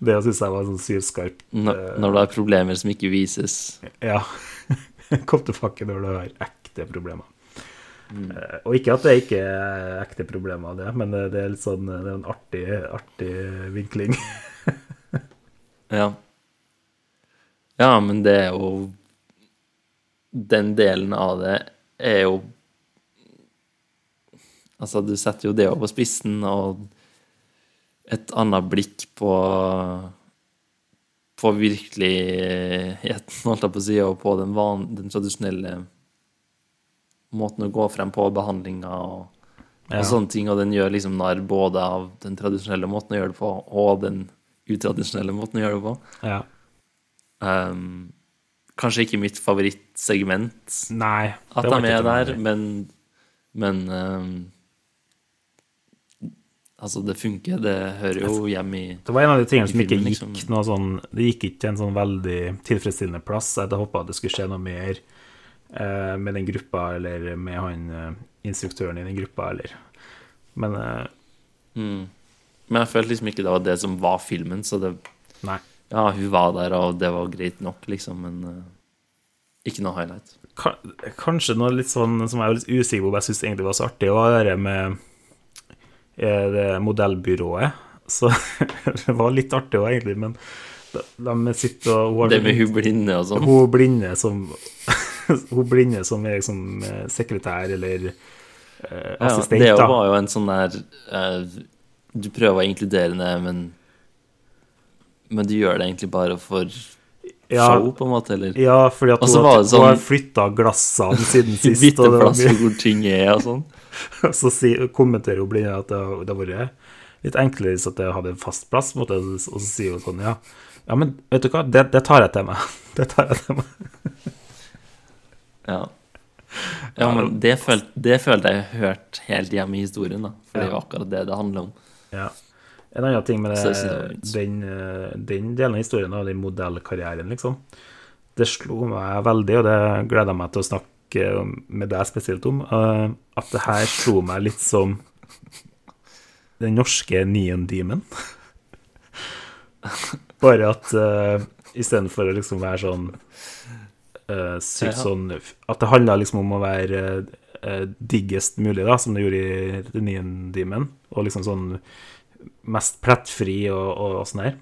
Det syns jeg var sånn sylskarpt. Når, eh, når det er problemer som ikke vises. Ja. [laughs] Kom til fakke når du har ekte problemer. Mm. Eh, Og ikke at det ikke er ekte problemer, det, men det det er litt sånn Det er en artig, artig vinkling. [laughs] Ja. Ja, men det er jo Den delen av det er jo Altså, du setter jo det over på spissen, og et annet blikk på på virkeligheten, [laughs] holdt jeg på å si, og på den, van, den tradisjonelle måten å gå frem på, behandlinga og, Ja. og sånne ting. Og den gjør liksom narr både av den tradisjonelle måten å gjøre det på, og den utradisjonelle måten å gjøre det på. Ja. Um, kanskje ikke mitt favorittsegment Nei. at de er der, men, men um, Altså, det funker. Det hører jo hjemme i Det var en av de tingene som ikke filmen, gikk liksom. noe sånn Det gikk ikke til en sånn veldig tilfredsstillende plass. Jeg hadde håpa det skulle skje noe mer eh, med den gruppa, eller med han eh, instruktøren i den gruppa, eller Men eh, mm. Men jeg følte liksom ikke det var det som var filmen, så det nei. Ja, hun var der, og det var greit nok, liksom, men eh, ikke noe highlight. Kanskje noe litt sånn som jeg er litt usikker på, men jeg syns egentlig var så artig, å være med det modellbyrået. Så [laughs] det var litt artig òg, egentlig, men de, sitter og Det med hun blinde og sånn. Hun blinde som [laughs] Hun blinde som er liksom sekretær eller eh, Ja, assistent, det var jo en sånn der eh, Du prøver å være inkluderende, men Men du gjør det egentlig bare for Ja. show, på en måte, eller Ja, fordi at hun, sånn, det hun har sånn- flytta glassene siden [laughs] sist. Bytte det plass hvor ting er og sånn. [laughs] så si, kommenterer hun blinde at det har, det har vært litt enklere hvis jeg hadde en fast plass, måte, og så sier hun sånn, ja. Ja, men vet du hva, det, det tar jeg til meg. [laughs] Det tar jeg til meg. Ja. Ja, men det følte, det følte jeg hørt helt hjemme i historien, da. For det er jo akkurat det det handler om. Ja. En annen ting med det, den, eh, den delen av historien, den modellkarrieren, liksom, det slo meg veldig, og det gleder jeg meg til å snakke om- med deg spesielt om, eh, at det her slo meg litt som den norske Neon Demon. Bare at uh, istedenfor å liksom være sånn uh, sykt sånn At det handla liksom om å være uh, diggest mulig, da, som det gjorde i Neon Demon, og liksom sånn mest plettfri og, og, og sånn her.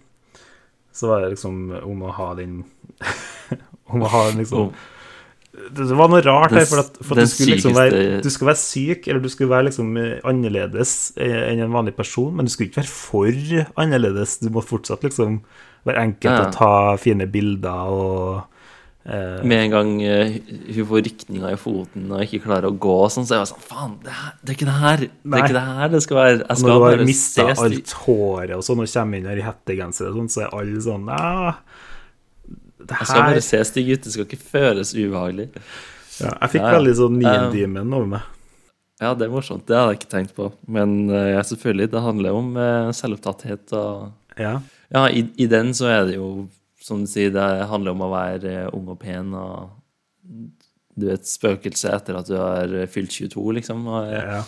Så var det liksom om å ha den [laughs] Om å ha den liksom det, var noe rart her, for at, for at du skulle liksom være Du skulle være syk, eller du skulle være liksom eh, annerledes eh, enn en vanlig person, men du skulle ikke være for annerledes. Du må fortsatt liksom være enkel Ja. å ta fine bilder og eh, Med en gang uh, hun får rykninger i foten og ikke klarer å gå, sånn, så er jeg sånn Faen, det, det er ikke det her! Det er ikke det her det skal være. Jeg skal når du har bare mista alt håret og sånn, og kommer inn her i hettegenser og sånn, så er alle sånn ah, Det Jeg skal bare se stygg ut. Det skal ikke føles ubehagelig. ja, Jeg fikk Ja, ja. veldig sånn Um, Demon over meg. Ja, det er morsomt. Det hadde jeg ikke tenkt på. Men eh, ja, selvfølgelig, det handler om eh, selvopptatthet og Ja. Ja, i, i den så er det jo, som du sier, det handler om å være eh, ung og pen og Du er et spøkelse etter at du har fylt 22, liksom. Og, ja.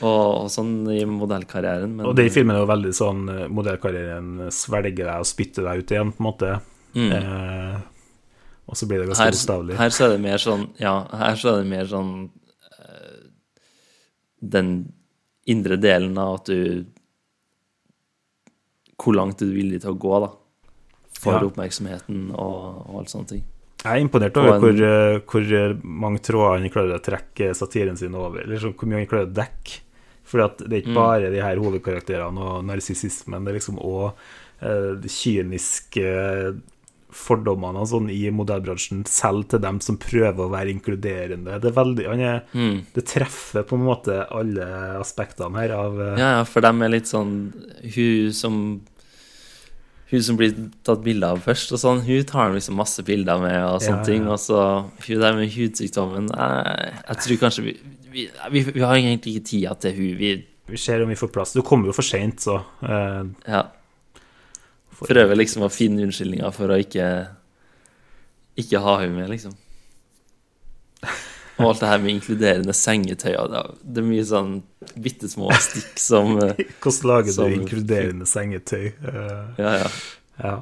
og, og sånn i modellkarrieren. Men, Og i filmen er jo veldig sånn modellkarrieren svelger deg og spytter deg ut igjen, på en måte. Mm. Eh, og så blir det ganske her, bokstavelig. her så er det mer sånn Ja, her så er det mer sånn eh, Den indre delen av at du Hvor langt er du villig til å gå, da? For Ja. oppmerksomheten og, og alt sånne ting. Jeg er imponert over en- hvor, eh, hvor eh, mange tråder han klarer å trekke satiren sin over, eller så, hvor mye han klarer å dekke. For det er ikke Mm. bare de her hovedkarakterene og narsissismen, det er liksom òg eh, kyniske fordommene og sånn i modellbransjen, selv til dem som prøver å være inkluderende. Det veldig han er, Mm. Det treffer på en måte alle aspektene her av eh, Ja, ja, for dem er litt sånn Hun som Hun som blir tatt bilde av først, og sånn, hun tar liksom masse bilder med og sånne Ja, ting. ja. Og så hun der med hudsykdommen Jeg, jeg tror kanskje vi, vi, vi, vi har egentlig ikke tida til hun Vi Vi ser om vi får plass. Du kommer jo for seint, så Uh, ja, prøver liksom å finne unnskyldninger for å ikke Ikke ha henne med, liksom. Og alt det her med inkluderende sengetøy og det, det er mye sånn bitte små stikk som eh, [laughs] Hvordan lager Som- du inkluderende sengetøy? Eh, Ja, ja. ja.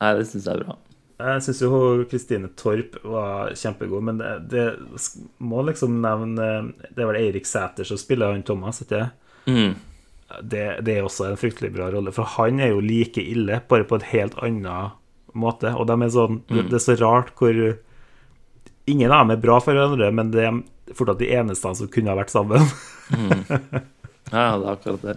Nei, det syns jeg er bra. Jeg syns jo Kristine Torp var kjempegod, men det, det må liksom nevne Det er vel Eirik Sæter som spiller han Thomas, ikke sant? Mm. Det? Det er også en fryktelig bra rolle, for han er jo like ille, bare på et helt annen måte. Og de er sånn det, det er så rart hvor Ingen av dem er bra for hverandre, men det er fortsatt de eneste som kunne ha vært sammen. [laughs] Ja, det er akkurat det.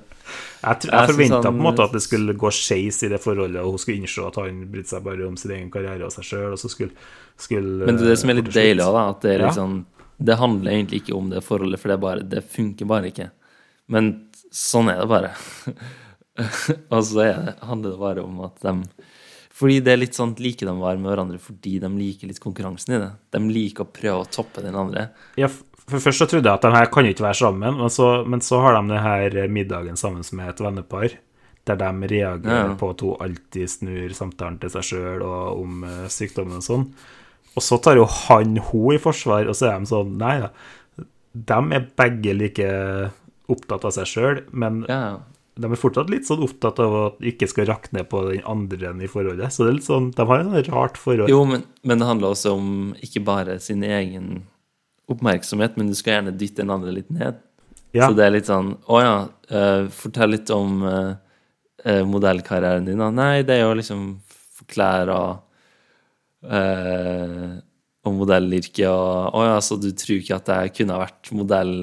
Jeg, Jeg jeg forventa på en måte at det skulle gå skeis i det forholdet, og hun skulle innse at han brydde seg bare om sin egen karriere og seg sjøl, og så skulle, skulle Men det er det som er litt deilig òg. At det er Ja. sånn Det handler egentlig ikke om det forholdet, for det, bare, det funker bare ikke. Men sånn er det bare. [laughs] og så er det, handler det bare om at de Fordi det er litt sånn liker de å være med hverandre fordi de liker litt konkurransen i det. De liker å prøve å toppe den andre. Ja, for først så trodde jeg at de her kan jo ikke være sammen, men så, men så har de det her middagen sammen med et vennepar, der de reagerer Ja. på at hun alltid snur samtalen til seg sjøl og om eh, sykdommen og sånn. Og så tar jo han hun i forsvar, og så er de sånn Nei da. De er begge like opptatt av seg sjøl, men Ja, de er fortsatt litt sånn opptatt av at ikke skal rakne på den andre enn i forholdet. Så det er litt sånn, de har et sånn rart forhold. Jo, men, men det handler også om ikke bare sin egen oppmerksomhet, men du skal gjerne dytte den andre litt ned. Ja. Så det er litt sånn Å ja, uh, fortell litt om uh, uh, modellkarrieren din. da. Nei, det er jo liksom klær og og modellyrket og Å ja, så du tror ikke at jeg kunne ha vært modell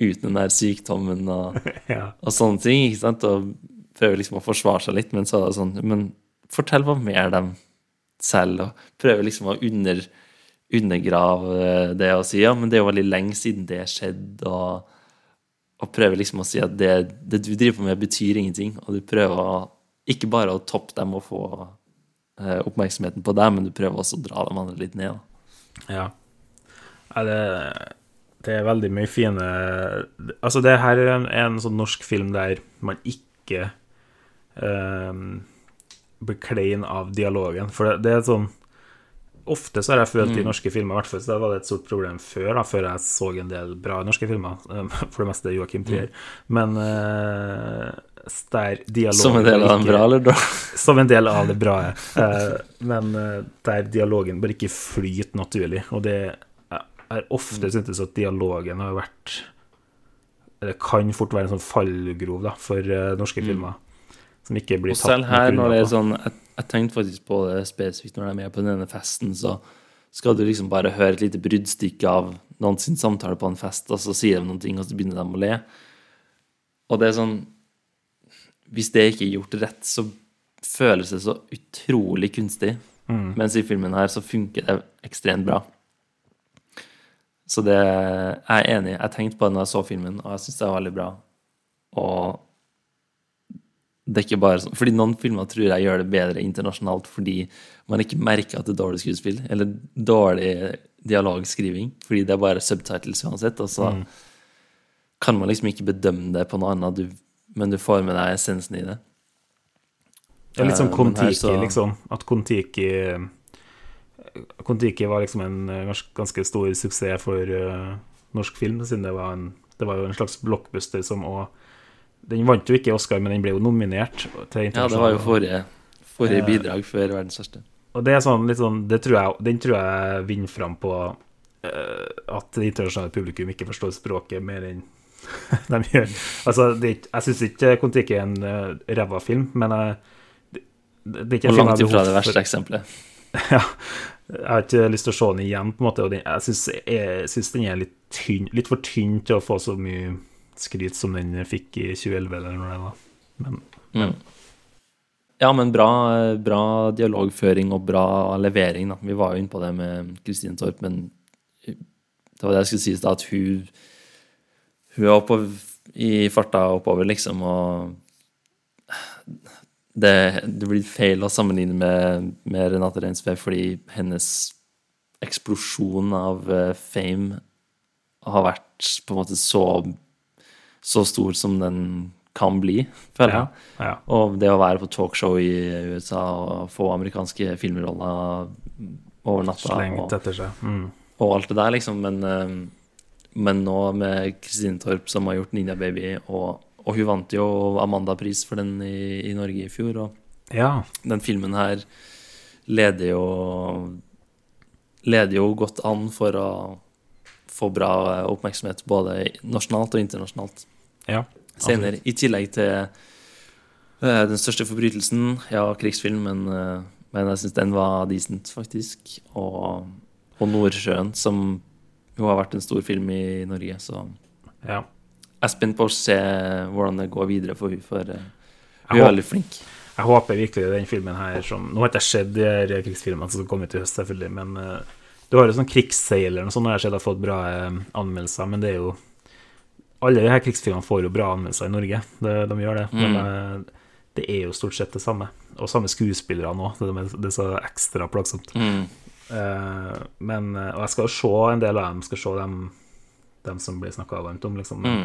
uten den der sykdommen og, [laughs] Ja. og sånne ting, ikke sant? Og prøver liksom å forsvare seg litt, men så er det sånn Men fortell hva mer de selv, og prøver liksom å under, undergrave det og si ja, men det er jo veldig lenge siden det skjedde, og, og prøver liksom å si at det, det du driver på med, betyr ingenting, og du prøver å, ikke bare å toppe dem og få eh, oppmerksomheten på deg, men du prøver også å dra dem andre litt ned. Da. Ja. Er det, det er veldig mye fine Altså, det her er en, en sånn norsk film der man ikke eh, blir klein av dialogen. For det, det er sånn Ofte så har jeg følt i norske filmer, i hvert fall så var det et stort problem før, da, før jeg så en del bra norske filmer. um, [laughs] For det meste Joakim Trier. Men eh, der dialogen Som en del av den bra, eller da? [laughs] som en del av det bra. Eh, men eh, der dialogen bare ikke flyter naturlig. Og det har ofte Mm. syntes at dialogen har vært Det kan fort være en sånn fallgrov da, for eh, norske filmer. Som ikke blir tatt Og selv her, når det er sånn Jeg, jeg tenkte faktisk på det spesifikt når de er med på denne festen, så skal du liksom bare høre et lite bruddstykke av noen sin samtale på en fest, og så sier de noen ting, og så begynner de å le. Og det er sånn Hvis det ikke er gjort rett, så føles det så utrolig kunstig. Mm. Mens i filmen her så funker det ekstremt bra. Så det jeg er enig. Jeg tenkte på det når jeg så filmen, og jeg syns det er veldig bra. Og det er ikke bare sånn Fordi noen filmer tror jeg gjør det bedre internasjonalt fordi man ikke merker at det er dårlig skuespill, eller dårlig dialogskriving, fordi det er bare subtitles uansett, og så Mm. kan man liksom ikke bedømme det på noe annet, men du får med deg essensen i det. Det er litt sånn Eh, Kon-Tiki, så- liksom. At Kon-Tiki Kon-Tiki var liksom en eh, ganske stor suksess for uh, norsk film, siden det var, en, det var jo en slags blockbuster som òg Den vant jo ikke Oscar, men den ble jo nominert til Ja, det var jo forrige, forrige Eh, bidrag før verdens største. Og det er sånn litt sånn det tror jeg, Den tror jeg vinner fram på uh, at det internasjonale publikum ikke forstår språket mer enn [laughs] de gjør. Altså, det, jeg syns ikke Kon-Tiki er en uh, ræva film, men jeg det, det er ikke Og langt ifra det verste eksempelet. [laughs] ja. Jeg har ikke lyst til å se den igjen, på en måte. Og den, jeg syns- den er litt tynn, litt for tynn til å få så mye skryt som den fikk i 2011, eller når det. Men Mm. Ja, men bra, bra dialogføring og bra levering, da. Vi var jo inne på det med Kristine Torp, men det var det jeg skulle si da, at hun Hun er oppover, i farta oppover, liksom, og det, det blir feil å sammenligne med, med Renate Reinsve, fordi hennes eksplosjon av eh, fame har vært på en måte så, så stor som den kan bli, føler jeg. ja. Og det å være på talkshow i USA og få amerikanske filmroller over natta Slengt etter seg. Mm. og alt det der, liksom. Men, eh, men nå med Kristine Torp, som har gjort Ninja Baby, og, og hun vant jo Amanda-pris for den i, i Norge i fjor, og Ja. den filmen her leder jo Leder jo godt an for å få bra oppmerksomhet både nasjonalt og internasjonalt ja. senere. I tillegg til uh, Den største forbrytelsen, ja, krigsfilm, men, uh, men jeg syns den var decent, faktisk. Og, og Nordsjøen, som jo har vært en stor film i Norge, så ja. Jeg er spent på å se hvordan det går videre for hun, for eh, hun er veldig flink. Jeg håper virkelig den filmen her som Nå har ikke jeg sett de krigsfilmene som kom ut i høst, selvfølgelig, men uh, du har jo sånn Krigsseileren og sånn, og jeg sett har fått bra uh, anmeldelser, men det er jo Alle de her krigsfilmene får jo bra anmeldelser i Norge, det, de gjør det, men uh, det er jo stort sett det samme. Og samme skuespillere nå, det, er- det er så ekstra plagsomt. Mm. Men, og jeg skal jo se en del av dem, skal se dem, dem som blir snakka varmt om, liksom. Mm.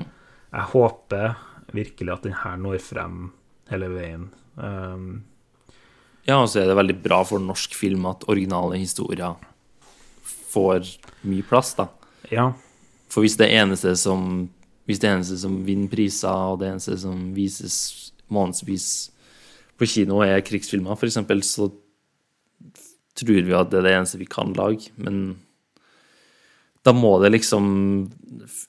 Jeg håper virkelig at den her når frem hele veien. Um, Ja, og så er det veldig bra for norsk film at originale historier får mye plass, da. ja, For hvis det eneste som Hvis det eneste som vinner priser, og det eneste som vises månedsvis på kino, er krigsfilmer, f.eks., så tror vi at det er det eneste vi kan lage. Men da må det liksom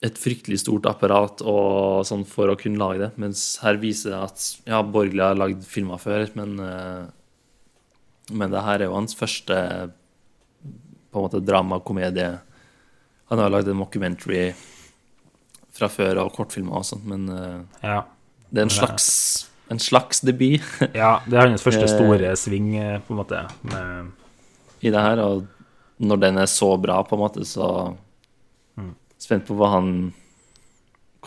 et fryktelig stort apparat og sånn for å kunne lage det. Mens her viser det at ja, Borgli har lagd filmer før, men, eh, men det her er jo hans første på en måte dramakomedie. Han har lagd en mockumentary fra før og kortfilmer og sånt, men eh, ja. det er en slags, en slags debut [laughs] ja, det er hans første Eh. store sving, på en måte. Med, i det her, og når den er så bra, på en måte, så Spent på hva han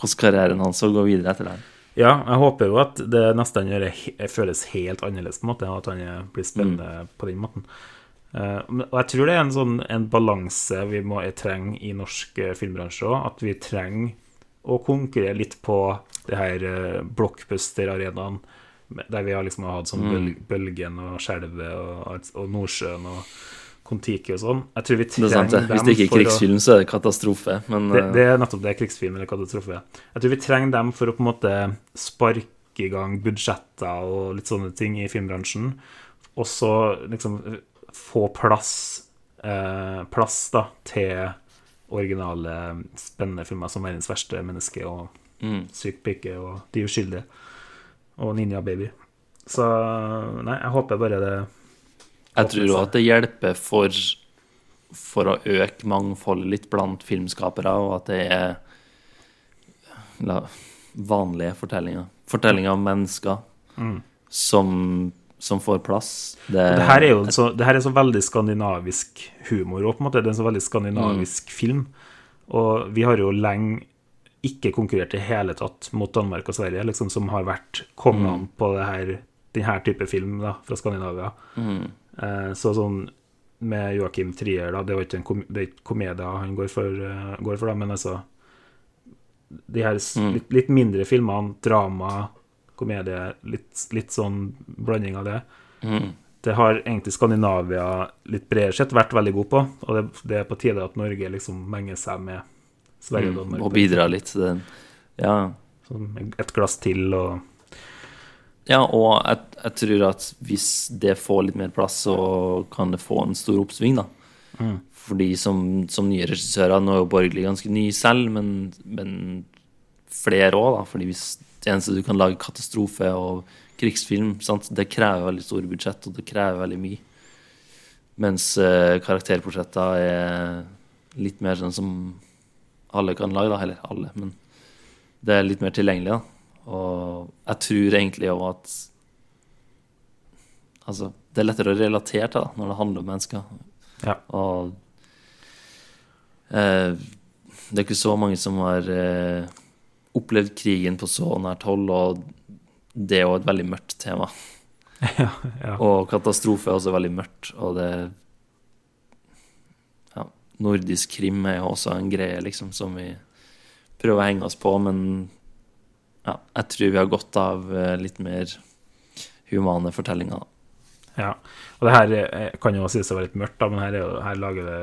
hvordan karrieren hans går gå videre etter det. ja, jeg håper jo at det neste han gjør, føles helt annerledes, på en måte, at han blir spennende på den måten. Uh, og jeg tror det er en sånn en balanse vi må trenge i norsk eh, filmbransje òg. At vi trenger å konkurrere litt på det her uh, blockbuster-arenaen, der vi har liksom hatt sånn mm. Bølgen og Skjelvet og, og Nordsjøen og Kon-Tiki og sånn. Jeg tror vi Det er sant, det. trenger Hvis det ikke er krigsfilm, så er det katastrofe. Men det, eh, det er nettopp det, krigsfilm eller katastrofe. Jeg tror vi trenger dem for å på en måte sparke i gang budsjetter og litt sånne ting i filmbransjen. Og så liksom få plass, eh, plass da, til originale, spennende filmer som 'Verdens verste menneske' og mm. 'Syk pike' og 'De uskyldige' og 'Ninja Baby'. Så nei, jeg håper bare det jeg tror òg at det hjelper for, for å øke mangfoldet litt blant filmskapere, og at det er la, vanlige fortellinger. Fortellinger om mennesker som, som får plass. Det, Det her er jo så, det her er så veldig skandinavisk humor òg, på en måte. Det er en så veldig skandinavisk film. Og vi har jo lenge ikke konkurrert i hele tatt mot Danmark og Sverige, liksom, som har vært kongene på det her, denne type film da, fra Skandinavia. Eh, så sånn med Joakim Trier, da, det er jo ikke en kom det komedie han går for, eh, går for da, men altså De her s- litt, litt mindre filmene, drama, komedie, litt, litt sånn blanding av det. Det har egentlig Skandinavia litt bredere sett vært veldig god på, og det, det er på tide at Norge liksom menger seg med Sverige og Danmark. Og bidrar litt til den. Ja. Sånn et glass til og Ja, og jeg, jeg tror at hvis det får litt mer plass, så kan det få en stor oppsving, da. Fordi som, som nye regissører Nå er jo Borgli ganske ny selv, men, men flere òg, da. Fordi hvis det eneste du kan lage katastrofe og krigsfilm, sant? det krever veldig store budsjett, og det krever veldig mye. Mens uh, karakterportretter er litt mer sånn som alle kan lage, da. Eller alle, men det er litt mer tilgjengelig, da. Og jeg tror egentlig òg at Altså, det er lettere å relatere til da, når det handler om mennesker. Ja. Og eh, det er ikke så mange som har eh, opplevd krigen på så nært hold, og det er jo et veldig mørkt tema. [laughs] ja. Og katastrofe er også veldig mørkt, og det Ja, nordisk krim er jo også en greie, liksom, som vi prøver å henge oss på, men ja, jeg tror vi har godt av eh, litt mer humane fortellinger. Ja. Og det her eh, kan jo sies å være litt mørkt, da, men her, er jo, her lager det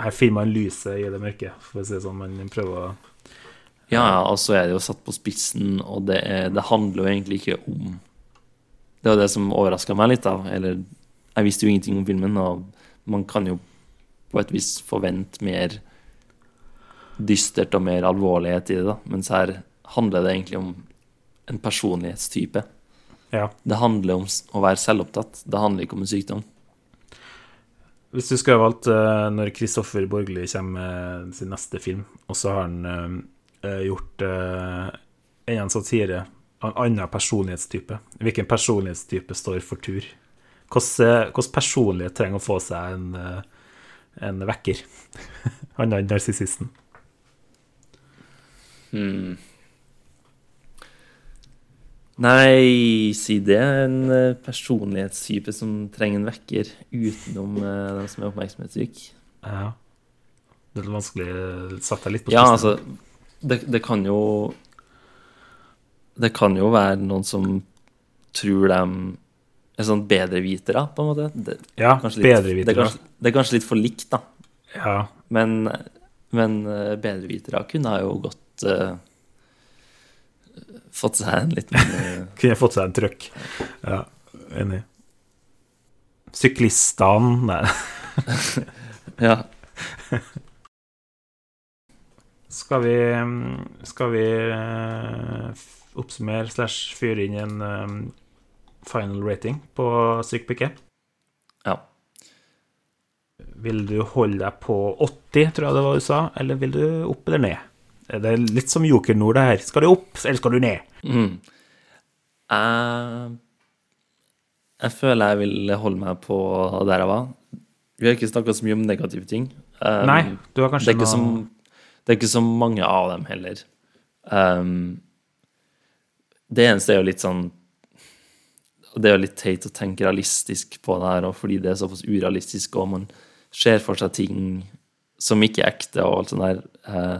Her finner man lyset i det mørke, for å si det sånn. Man prøver å Ja, ja, og så er det jo satt på spissen, og det, er, det handler jo egentlig ikke om Det var det som overraska meg litt, da. Eller jeg visste jo ingenting om filmen, og man kan jo på et vis forvente mer dystert og mer alvorlighet i det, da. Mens her handler det egentlig om en personlighetstype. Ja. Det handler om å være selvopptatt. Det handler ikke om en sykdom. Hvis du skulle ha valgt eh, når Kristoffer Borgli kommer med sin neste film, og så har han eh, eh, gjort enda en satire av en annen personlighetstype, hvilken personlighetstype står for tur? Hvordan, personlighet trenger å få seg en, en vekker? [laughs] Han er narsissisten. Hmm. Nei, si det. En eh, personlighetstype som trenger en vekker utenom eh, den som er oppmerksomhetssyk. Ja. Det er litt vanskelig Satt deg litt på Ja, altså det, det kan jo Det kan jo være noen som tror de er sånn bedrevitere, på en måte. Det, Ja, bedrevitere. Det er, det er kanskje litt for likt, da. Ja. Men, men eh, bedrevitere kunne ha jo godt eh, fått seg en liten [laughs] eh, Kunne fått seg en trøkk. Ja, enig. Syklistene Nei. [laughs] Ja. Skal vi, skal vi eh, oppsummere slash fyre inn en eh, final rating på Syk ja. Vil du holde deg på 80, tror jeg det var du sa, eller vil du opp eller ned? Det er litt som Joker Nord, det her. Skal du opp, eller skal du ned? Mm. Jeg, jeg føler jeg vil holde meg på der jeg var. Vi har ikke snakka så mye om negative ting. Um, Nei, du har det, kanskje er ikke som, det er ikke så mange av dem heller. Um, det eneste er jo litt sånn Det er jo litt teit å tenke realistisk på det her, fordi det er såpass urealistisk, og man ser for seg ting som ikke er ekte, og alt sånt der. Eh,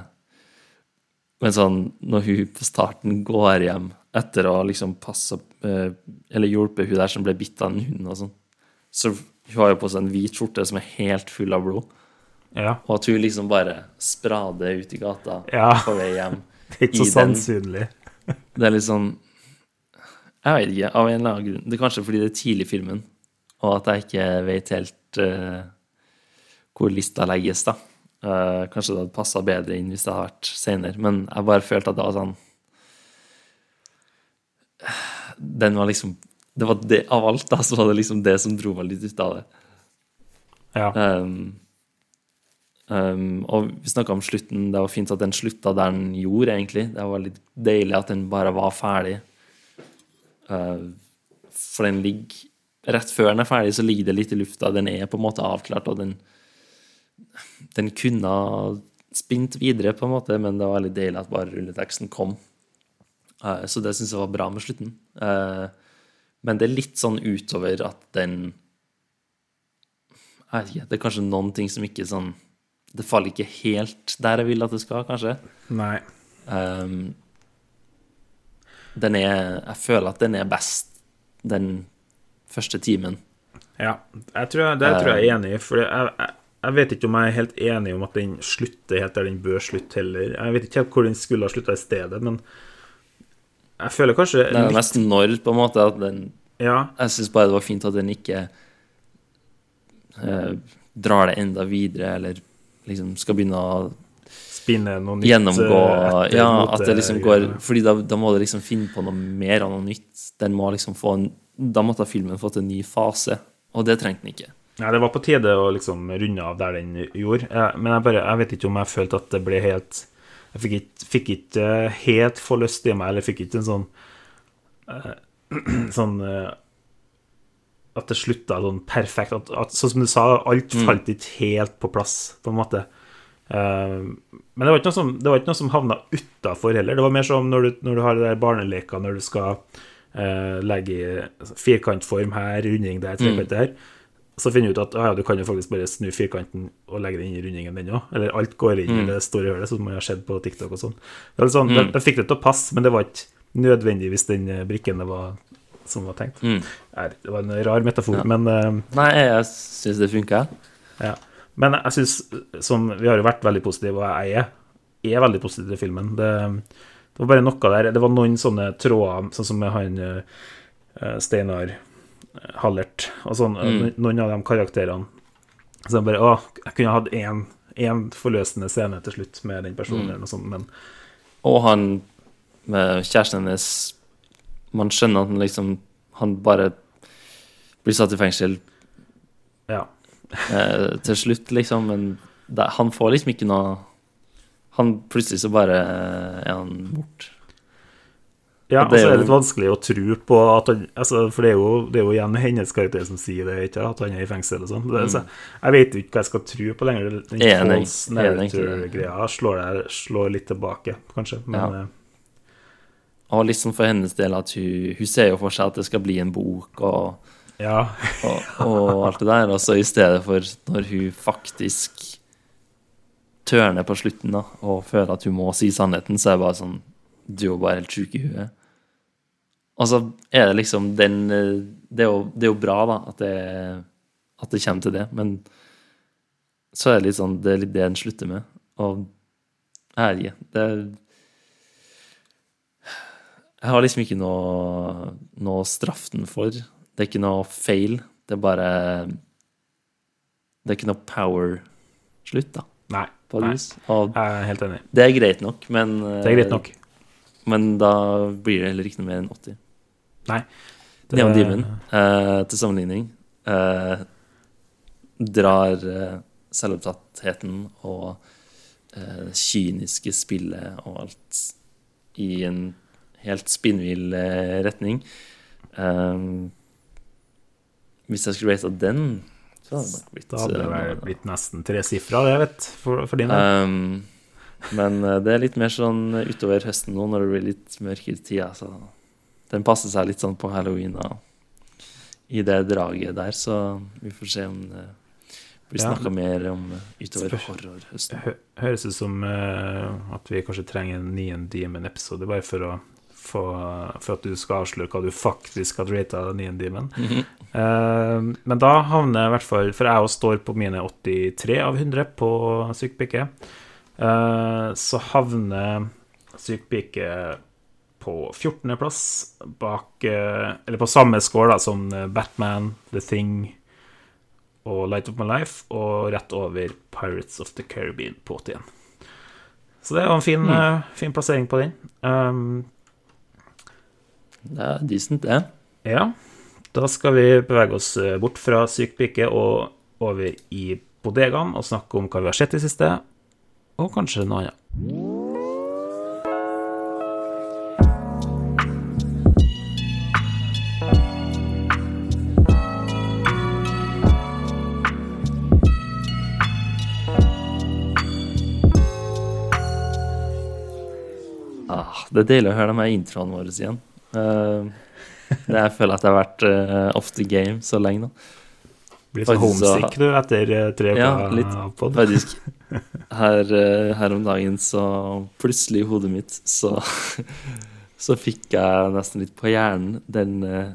men sånn, når hun på starten går hjem etter å liksom passa eh, Eller hjulpet hun der som ble bitt av en hund og sånn, så hun har jo på seg en hvit skjorte som er helt full av blod. Ja. Og at hun liksom bare sprader ut i gata Ja. på vei hjem. [laughs] Det er ikke så sannsynlig. [laughs] Det er litt sånn Jeg vet ikke, av en eller annen grunn. Det er kanskje fordi det er tidlig i filmen, og at jeg ikke vet helt uh, hvor lista legges, da. Eh, kanskje det hadde passa bedre inn hvis det hadde vært senere, men jeg bare følte at det var sånn Den var liksom det var det, Av alt, da, så var det liksom det som dro meg litt ut av det. Ja. Um, um, og vi snakka om slutten. Det var fint at den slutta der den gjorde, egentlig. Det var litt deilig at den bare var ferdig. Uh, for den ligger Rett før den er ferdig, så ligger det litt i lufta. Den er på en måte avklart, og den Den kunne ha spint videre, på en måte, men det var veldig deilig at bare rulleteksten kom. Uh, så det syns jeg var bra med slutten. Uh, men det er litt sånn utover at den jeg vet ikke, det er kanskje noen ting som ikke sånn Det faller ikke helt der jeg vil at det skal, kanskje. Nei. Um, den er Jeg føler at den er best den første timen. Ja, jeg tror, det tror jeg er enig i. For jeg, jeg, jeg vet ikke om jeg er helt enig om at den slutter helt der den bør slutte, heller. Jeg vet ikke helt hvor den skulle ha slutta i stedet, men jeg føler kanskje Det er nesten når, på en måte, at den Ja, Jeg syns bare det var fint at den ikke eh, drar det enda videre, eller liksom skal begynne å spinne noe nytt. gjennomgå eh, etter Ja, at det liksom går Fordi da, da må det liksom finne på noe mer av noe nytt. Den må liksom få en Da måtte filmen fått en ny fase, og det trengte den ikke. Nei, det var på tide å liksom runde av der den gjorde. Men jeg bare Jeg vet ikke om jeg følte at det ble helt Jeg fikk ikke, fikk ikke eh, helt forløst i meg, eller fikk ikke en sånn uh, [clears throat] Sånn uh, At det slutta sånn perfekt. At, at, sånn som du sa, alt Mm. falt ikke helt på plass, på en måte. Uh, men det var ikke noe som, det var ikke noe som havna utafor heller. Det var mer som når du, når du har det der barneleka, når du skal legge i firkantform her, runding der, trekant der. Så finner du ut at ah, ja, du kan jo faktisk bare snu firkanten og legge den inn i rundingen, den òg. Eller alt går inn i det store hølet, som man har sett på TikTok og sånn. Sånn, Mm. Jeg fikk det til å passe, men det var ikke nødvendigvis den eh, brikken det var som var tenkt. Mm. Nei, Det var en rar metafor, Ja. men uh, Nei, jeg syns det funka. ja. Men jeg syns, som vi har jo vært veldig positive, og jeg er, er veldig positiv til filmen. Det, det var bare noe der Det var noen sånne tråder, sånn som han uh, Steinar Hallert og sånn, Mm. noen av de karakterene. Så jeg bare Å, jeg kunne hatt én, én forløsende scene til slutt med den personen, Mm. sånt, men Og han med kjæresten hennes Man skjønner at han liksom Han bare blir satt i fengsel ja. [laughs] eh, til slutt, liksom. Men det, han får liksom ikke noe Han plutselig så bare eh, er han borte. Ja, Og så er er det litt vanskelig å tro på at han altså, For det er, jo, det er jo igjen hennes karakter som sier det, ikke at han er i fengsel og sånn. Mm. så Jeg vet jo ikke hva jeg skal tro på lenger. Den. Enig, false slår, slår litt tilbake, kanskje. Men Ja. eh, Og liksom for hennes del at hun, hun ser jo for seg at det skal bli en bok og, ja. og, og alt det der. Og så i stedet for når hun faktisk tørner på slutten da, og føler at hun må si sannheten, så er det bare sånn Du er bare helt sjuk i huet. Og så er det liksom den eh, Det er jo, det er jo bra, da, at det, at det kommer til det, men så er det litt sånn Det er litt det en slutter med. Og jeg. Det er Jeg har liksom ikke noe, noe å straffe den for. Det er ikke noe feil. Det er bare Det er ikke noe power-slutt, da, Nei. nei. Og Jeg er helt enig. det er greit nok, men eh, Det er greit nok. Men da blir det heller ikke noe mer enn 80. Nei. Det- Neon Demon, eh, til sammenligning, uh, drar uh, selvopptattheten og uh, kyniske spillet og alt i en helt spinnvill retning. Hvis jeg skulle rata den, så hadde det nok blitt Da hadde det blitt nesten tresifra, det, vet for, for din del. Um, men det er litt mer sånn utover høsten nå, når det blir litt mørkere tida, så den passer seg litt sånn på halloween og i det draget der, så vi får se om det blir Ja. mer om eh, utover horrorhøsten. Hø høres ut som uh, at vi kanskje trenger en Neon Demon-episode, bare for å få, for at du skal avsløre hva du faktisk hadde rata Neon Demon. Mm -hmm. uh, men da havner jeg i hvert fall For jeg òg står på mine 83 av 100 på Syk. Eh, så havner Syk på 14.-plass, bak eh, Eller på samme score da som eh, Batman, The Thing og Light of My Life, og rett over Pirates of the Caribbean på 81. Så det jo en fin, eh, fin plassering på den. Um, Det er decent, det. ja, da skal vi bevege oss bort fra Syk pike og over i bodegaen og snakke om hva vi har sett i siste, og kanskje noe annet. Det er deilig å høre de her introene våre igjen. Uh, det jeg føler at jeg har vært eh, off the game så lenge nå. Blir så homesick du etter eh, tre Ja, litt. pod. Faktisk. [laughs] Her, eh, her om dagen så plutselig i hodet mitt så, [laughs] så fikk jeg nesten litt på hjernen den, eh,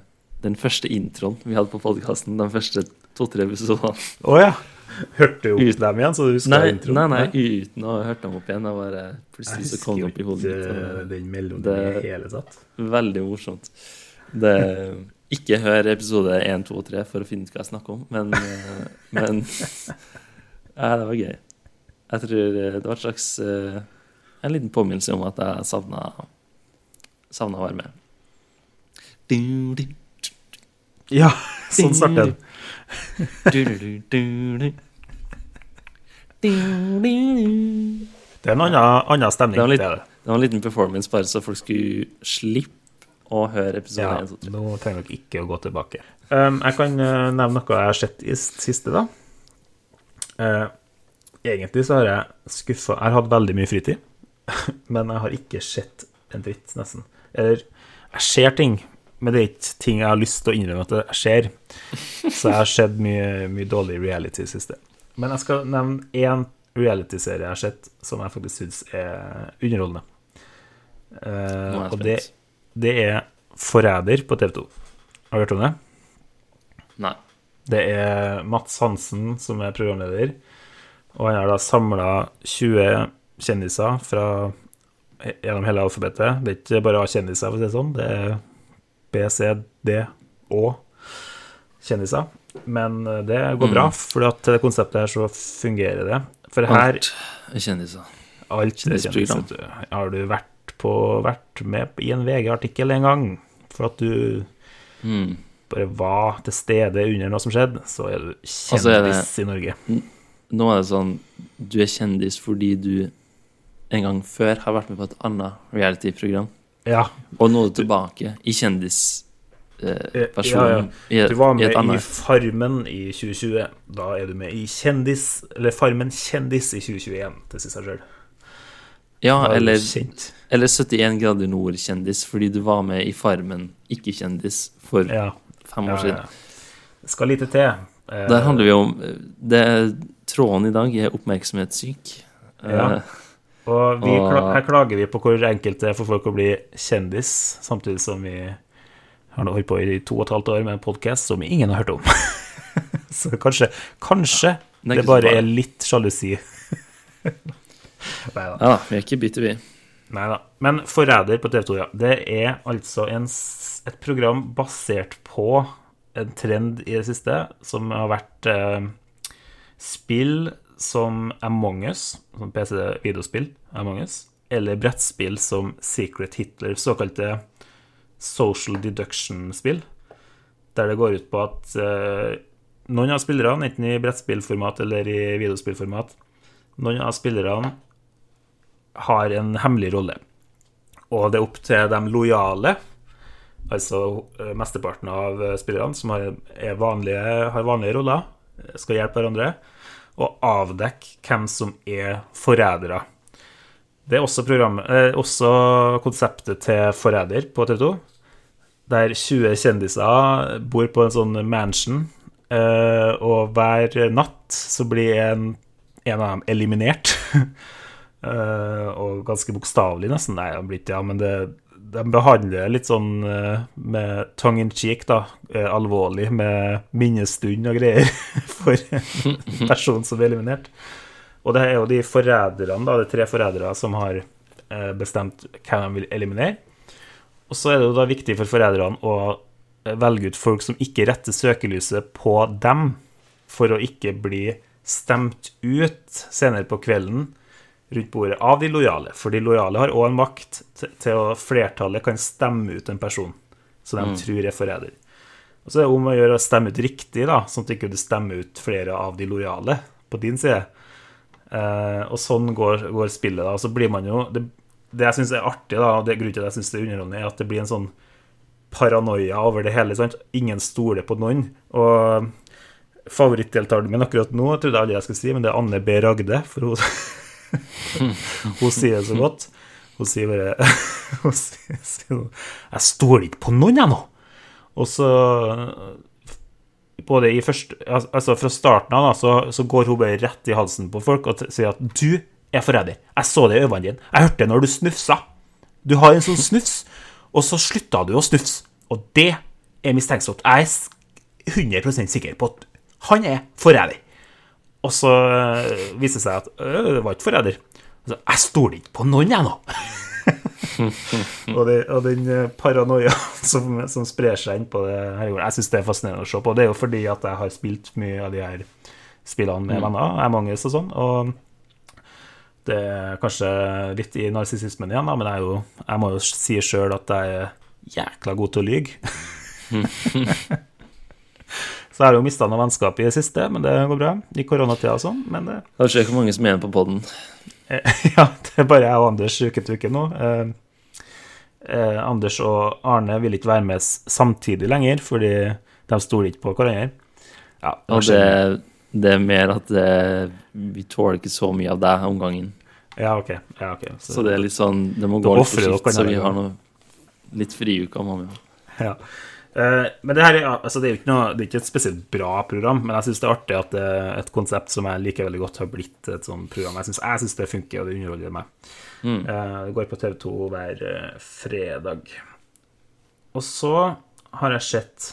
den første introen vi hadde på podkasten. De første to-tre episodene. Oh, ja! [laughs] Hørte du opp Ut- dem igjen, så du Nei, introen? nei, nei, uten å ha hørt dem opp igjen. Jeg bare, plutselig så kom det opp i hodet mitt. ikke den melodien det- i det hele tatt. Veldig morsomt. Det, [laughs] ikke hør episode 1, 2 og 3 for å finne ut hva jeg snakker om, men, eh, men [laughs] ja, det var gøy. Jeg tror eh, det var et slags eh, En liten påminnelse om at jeg savna Savna å være med. Ja, sånn starter den. du, du, du, du, du. Du, du, du. Det er en annen, annen stemning. Det var litt- det var en liten performance bare så folk skulle slippe å høre episode Ja, 1, 2, 3. nå trenger dere ikke å gå tilbake. Um, jeg kan eh, nevne noe jeg har sett i siste, da. Uh, egentlig så har jeg skuffa Jeg har hatt veldig mye fritid, [laughs] men jeg har ikke sett en dritt, nesten. Eller jeg ser ting, men det er ikke ting jeg har lyst til å innrømme at jeg ser. [laughs] Så jeg har sett mye, mye dårlig reality i siste. Men jeg skal nevne én realityserie jeg har sett som jeg faktisk syns er underholdende. Eh, og det, det er Forræder på TV 2. Har du hørt om det? Nei. Det er Mats Hansen som er programleder. Og han har da samla 20 kjendiser fra gjennom hele alfabetet. Det er ikke bare A-kjendiser, for å si det sånn. Det er B, C, D og kjendiser. Men eh, det går bra, for at det konseptet her så fungerer det. For her Alt er kjendiser. Alt er kjendiser. Har du vært, på, vært med i en VG-artikkel en gang for at du Mm. bare var til stede under noe som skjedde, så er du så er det- kjendis i Norge. Nå er det sånn Du er kjendis fordi du en gang før har vært med på et annet reality-program. Ja, Og nå er du tilbake i kjendisversjonen ja, ja. Du var med i, i. Farmen i 2020. Da er du med i Kjendis, eller Farmen kjendis i 2021, til seg sjøl. Ja, er eller, eller 71 grader nord-kjendis fordi du var med i Farmen, ikke kjendis, for Ja, fem år siden. Skal lite til. Eh, Der handler vi om det, Tråden i dag er oppmerksomhetssyk. Ja. Eh, Og vi, Og- her klager vi på hvor enkelt det er for folk å bli kjendis, samtidig som vi har holdt på i to og et halvt år med en podkast som ingen har hørt om. [laughs] Så kanskje, kanskje Det er bare er litt sjalusi. Nei da. ja, vi er ikke bitte, vi. Nei da. Men Forræder på TV2, ja. Det er altså en, et program basert på en trend i det siste, som har vært eh, spill som Among us, som PC-videospill, Among us, eller brettspill som Secret Hitler, såkalte social deduction-spill, der det går ut på at eh, noen av spillerne, enten i brettspillformat eller i videospillformat, noen av spillerne har en hemmelig rolle. Og det er opp til de lojale, altså eh, mesteparten av eh, spillerne som har, vanlige, har vanlige roller, eh, skal hjelpe hverandre, og avdekke hvem som er forrædere. Det er også, eh, også konseptet til Forræder på TV 2, der 20 kjendiser bor på en sånn mansion, eh, og hver natt så blir en, en av dem eliminert. [laughs] Eh, og ganske bokstavelig, nesten. Nei, han blir ikke ja, men det, de behandler litt sånn eh, med tongue in cheek, da. eh, alvorlig, med minnestund og greier [laughs] for en person som blir eliminert. Og det er jo de forræderne, da, det er tre forrædere, som har eh, bestemt hvem de vil eliminere. Og så er det jo da viktig for forræderne å eh, velge ut folk som ikke retter søkelyset på dem, for å ikke bli stemt ut senere på kvelden rundt bordet av de lojale. For de lojale har òg en makt til- å flertallet kan stemme ut en person som de tror er forræder. Og så er det om å gjøre å stemme ut riktig, da, sånn at du ikke stemmer ut flere av de lojale på din side. Eh, og sånn går, går spillet, da. Så blir man jo Det, det jeg syns er artig, da, og det grunnen til at jeg syns det er underholdende, er at det blir en sånn paranoia over det hele. sant? Ingen stoler på noen. Og favorittdeltakeren min akkurat nå, jeg trodde jeg aldri jeg skulle si, men det er Anne B. Ragde. For hun, [laughs] hun sier det så godt. Hun sier bare [laughs] hun sier, sier, Jeg stoler ikke på noen, jeg nå! Og så både i første, altså Fra starten av da, så, så går hun bare rett i halsen på folk og sier at du er forræder. Jeg så det i øynene dine. Jeg hørte det når du snufsa. Du har en sånn snufs, og så slutta du å snufse. Og det er mistenksomt. Jeg er s- 100 sikker på at han er forræder. Og så øh, viser det seg at det var ikke forræder. Altså, jeg stoler ikke på noen, jeg nå. [laughs] og, det, og den eh, paranoia [laughs] som, som sprer seg inn på det her Jeg syns det er fascinerende å se på. Det er jo fordi at jeg har spilt mye av de her spillene med venner, jeg er mange og sånn. Og det er kanskje litt i narsissismen igjen, da, men jeg, jo, jeg må jo si sjøl at jeg er jækla god til å lyge. [laughs] Så jeg har jo mista noe vennskap i det siste, men det går bra. I koronatida og sånn. Men det, ser hvor mange som er igjen på poden. Eh, [laughs] Ja, det er bare jeg og Anders uke til uke nå. Eh, eh, Anders og Arne vil ikke være med samtidig lenger, fordi de stoler ikke på hverandre. Ja, Og det, det er mer at det, vi tåler ikke så mye av deg om gangen. Ja, ok. Ja, okay. Så det er litt sånn Det må gå litt for skift, så vi har noe litt friuker. Ja. Eh, men det her er, altså det er jo ikke, noe, det er ikke et spesielt bra program, men jeg syns det er artig at det er et konsept som jeg liker veldig godt, har blitt et sånt program. Jeg syns, det funker, og det underholder meg. Eh, det går på TV2 hver eh, fredag. Og så har jeg sett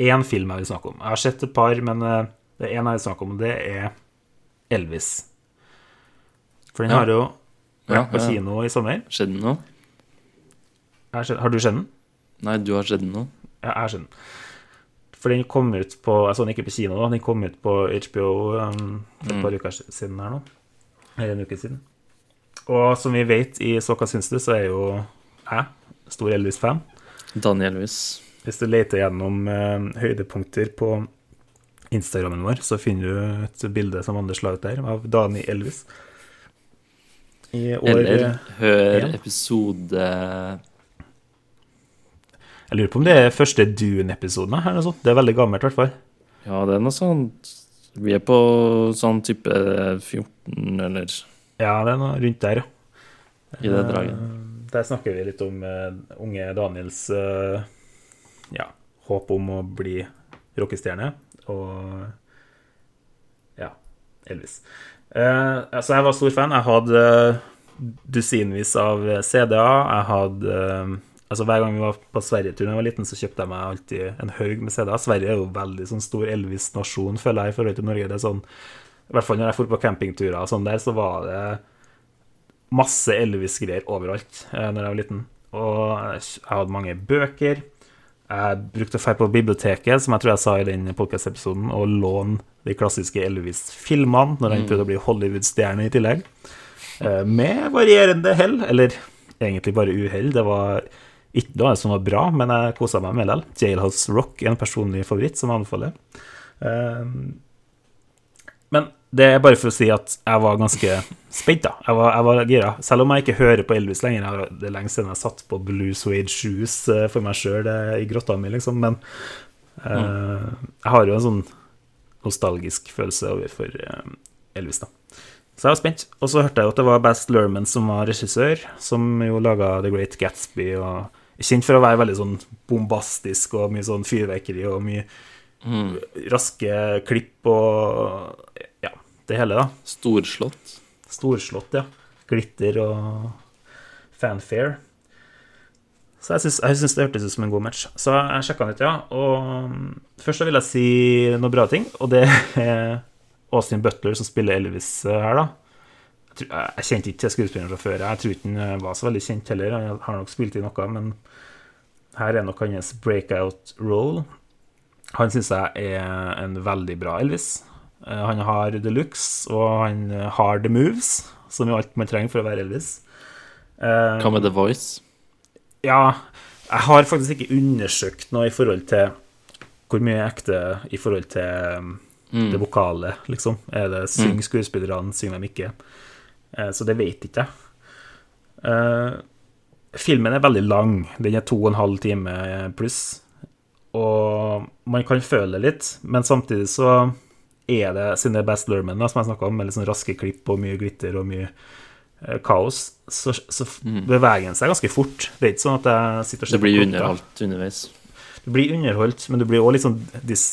én film jeg vil snakke om. Jeg har sett et par, men eh, det er én jeg vil snakke om, og det er Elvis. For den Ja. har jo Ja, vært på kino i sommer. Skjedde den noe? Har du sett den? Nei, du har sett noe? Ja, jeg har sett den. For den kom ut på Jeg så den ikke på kino, da. Den kom ut på HBO um, et et par uker siden her nå. Eller en uke siden. Og som vi vet i Så hva syns du, så er jo jeg stor Elvis-fan. Daniel Elvis. Hvis du leter gjennom eh, høydepunkter på Instagrammen vår, så finner du et bilde som Anders la ut der, av Dani Elvis. I år Eller hør ja. episode Jeg lurer på om det er første Dune-episoden her, noe sånt. Det er veldig gammelt, i hvert fall. Ja, det er noe sånt Vi er på sånn type 14, eller Ja, det er noe rundt der, ja. i det draget. Eh, Der snakker vi litt om eh, unge Daniels eh, ja, håp om å bli rockestjerne, og ja, Elvis. Uh, altså, jeg var stor fan. Jeg hadde dusinvis av CD-er. Jeg hadde uh, Altså, hver gang vi var på Sverigetur da jeg var liten, så kjøpte jeg meg alltid en haug med CD-er. Sverige er jo veldig sånn stor Elvis-nasjon, føler jeg, i forhold til Norge. Det er sånn I hvert fall når jeg dro på campingturer og sånn der, så var det masse Elvis-greier overalt eh, når jeg var liten. Og jeg hadde mange bøker. Jeg brukte å dra på biblioteket, som jeg tror jeg sa i den podcast-episoden, og låne de klassiske Elvis-filmene når han prøvde å bli Hollywood-stjerne i tillegg. Eh, Med varierende hell, eller egentlig bare uhell. Det var ikke noe som var bra, men jeg kosa meg med det. Jailhouse Rock er en personlig favoritt som jeg anbefaler. Eh, Men det er bare for å si at jeg var ganske spent, da. Jeg var, jeg var gira. Selv om jeg ikke hører på Elvis lenger. Jeg Det er lenge siden jeg satt på Blue Suede Shoes eh, for meg sjøl i grotta mi, liksom. Men uh, jeg har jo en sånn nostalgisk følelse overfor uh, Elvis, da. Så jeg var spent. Og så hørte jeg jo at det var Baz Luhrmann som var regissør, som jo laga The Great Gatsby, og kjent for å være veldig sånn bombastisk og mye sånn fyrverkeri og mye raske klipp og det hele, da. Storslått. Storslått, ja. Glitter og fanfare. Så jeg syns, det hørtes ut som en god match. Så jeg sjekka den ut, ja. Og først så vil jeg si noen bra ting, og det er Austin Butler som spiller Elvis eh, her, da. Jeg, tror, jeg, kjente ikke skuespilleren fra før. Jeg tror ikke han var så veldig kjent heller. Han har nok spilt i noe, men her er nok hans breakout role. Han syns jeg er en veldig bra Elvis. Eh, Han har the looks, og han eh, har the moves, som jo alt man trenger for å være Elvis. Eh, Hva med The Voice? ja, jeg har faktisk ikke undersøkt noe i forhold til hvor mye er ekte i forhold til um, det vokale, liksom. Er det synger skuespillerne, synger de ikke? Så det vet ikke jeg. Filmen er veldig lang. Den er to og en halv time pluss. Og man kan føle litt, men samtidig så er det, Best Lerman, da, som jeg snakka om, med litt sånn raske klipp og mye glitter og mye eh, kaos, så, så beveger den seg ganske fort. Det er ikke sånn at jeg sitter og Det ser blir underholdt underveis. Du blir underholdt, men du blir også litt sånn des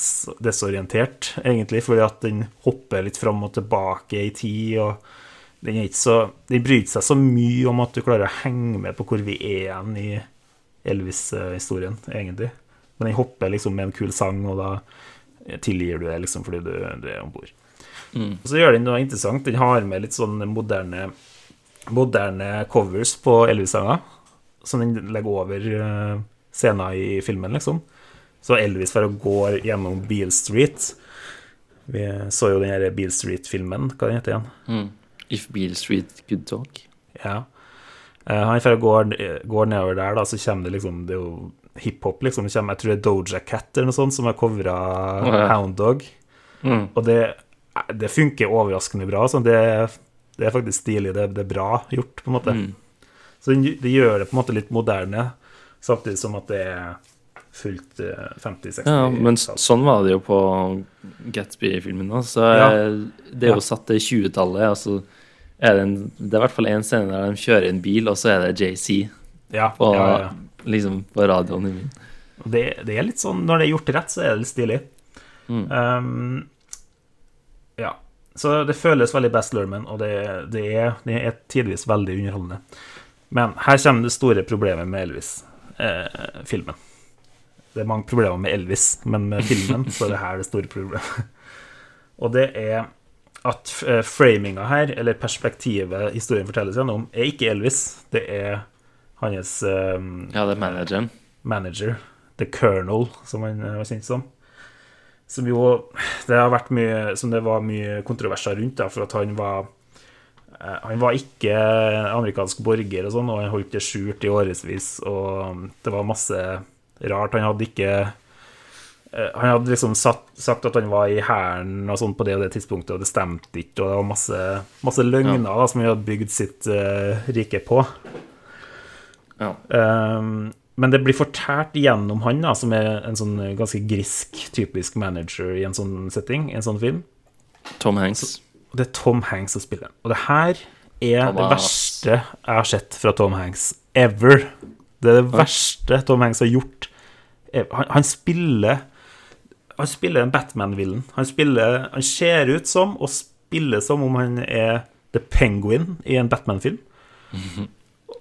desorientert, egentlig, fordi at den hopper litt fram og tilbake i tid, og den, er ikke så, den bryr seg så mye om at du klarer å henge med på hvor vi er igjen i Elvis-historien, egentlig. Men den hopper liksom med en kul sang, og da tilgir du det liksom fordi du, du er om bord. Og så gjør den noe interessant. Den har med litt sånn moderne, moderne covers på Elvis-sanger, som den legger over scenen scener i filmen, liksom. Så Elvis for å gå gjennom Beale Street Vi så jo den her Beale Street-filmen, hva den heter igjen? Mm. If Beale Street Could Talk. Ja. Eh, han for å gå, går nedover der, da, så kommer det liksom Det er jo hiphop, liksom. Det kommer, jeg tror det er Doja Cat eller noe sånt som har covra ja. Hound Dog. Mm. Og det, det funker overraskende bra. Sånn. det, det er faktisk stilig. Det, det er bra gjort, på en måte. Mm. Så det, gjør det på en måte litt moderne, samtidig som at det er fullt eh, 50-60 Ja, men sånn var det jo på Gatsby-filmen. Så Ja. eh, det er jo satt til 20-tallet. Altså, det, en, det er i hvert fall én scene der de kjører en bil, og så er det JC Ja, på, ja, ja. Liksom, på radioen i min. Det, det er litt sånn, Når det er gjort rett, så er det litt stilig. Mm. Um, ja. Så det føles veldig Best Lerman, og det, det, er, det er tidvis veldig underholdende. Men her kommer det store problemet med Elvis-filmen. det er mange problemer med Elvis, men med filmen så er det her det store problemet. [laughs] Og det er at eh, framinga her, eller perspektivet historien fortelles gjennom, er ikke Elvis. Det er hans um, Ja, det er manageren. manager, The Colonel, som han eh, var kjent som. Som jo Det har vært mye Som det var mye kontroverser rundt, da, for at han var eh, Han var ikke amerikansk borger og sånn, og han holdt det skjult i årevis, og det var masse rart. Han hadde ikke eh, Han hadde liksom satt, sagt at han var i hæren og sånn på det og det tidspunktet, og det stemte ikke, og det var masse, masse løgner da, som han hadde bygd sitt uh, rike på. Ja. Um, men det blir fortært gjennom han, da, som er en sånn ganske grisk, typisk manager i en sånn setting, i en sånn film. Tom Hanks. Og det er Tom Hanks som spiller. Og det her er det verste jeg har sett fra Tom Hanks ever. Det er det verste Tom Hanks har gjort. Han, han spiller Han spiller en Batman-villen. Han spiller Han ser ut som og spiller som om han er The Penguin i en Batman-film.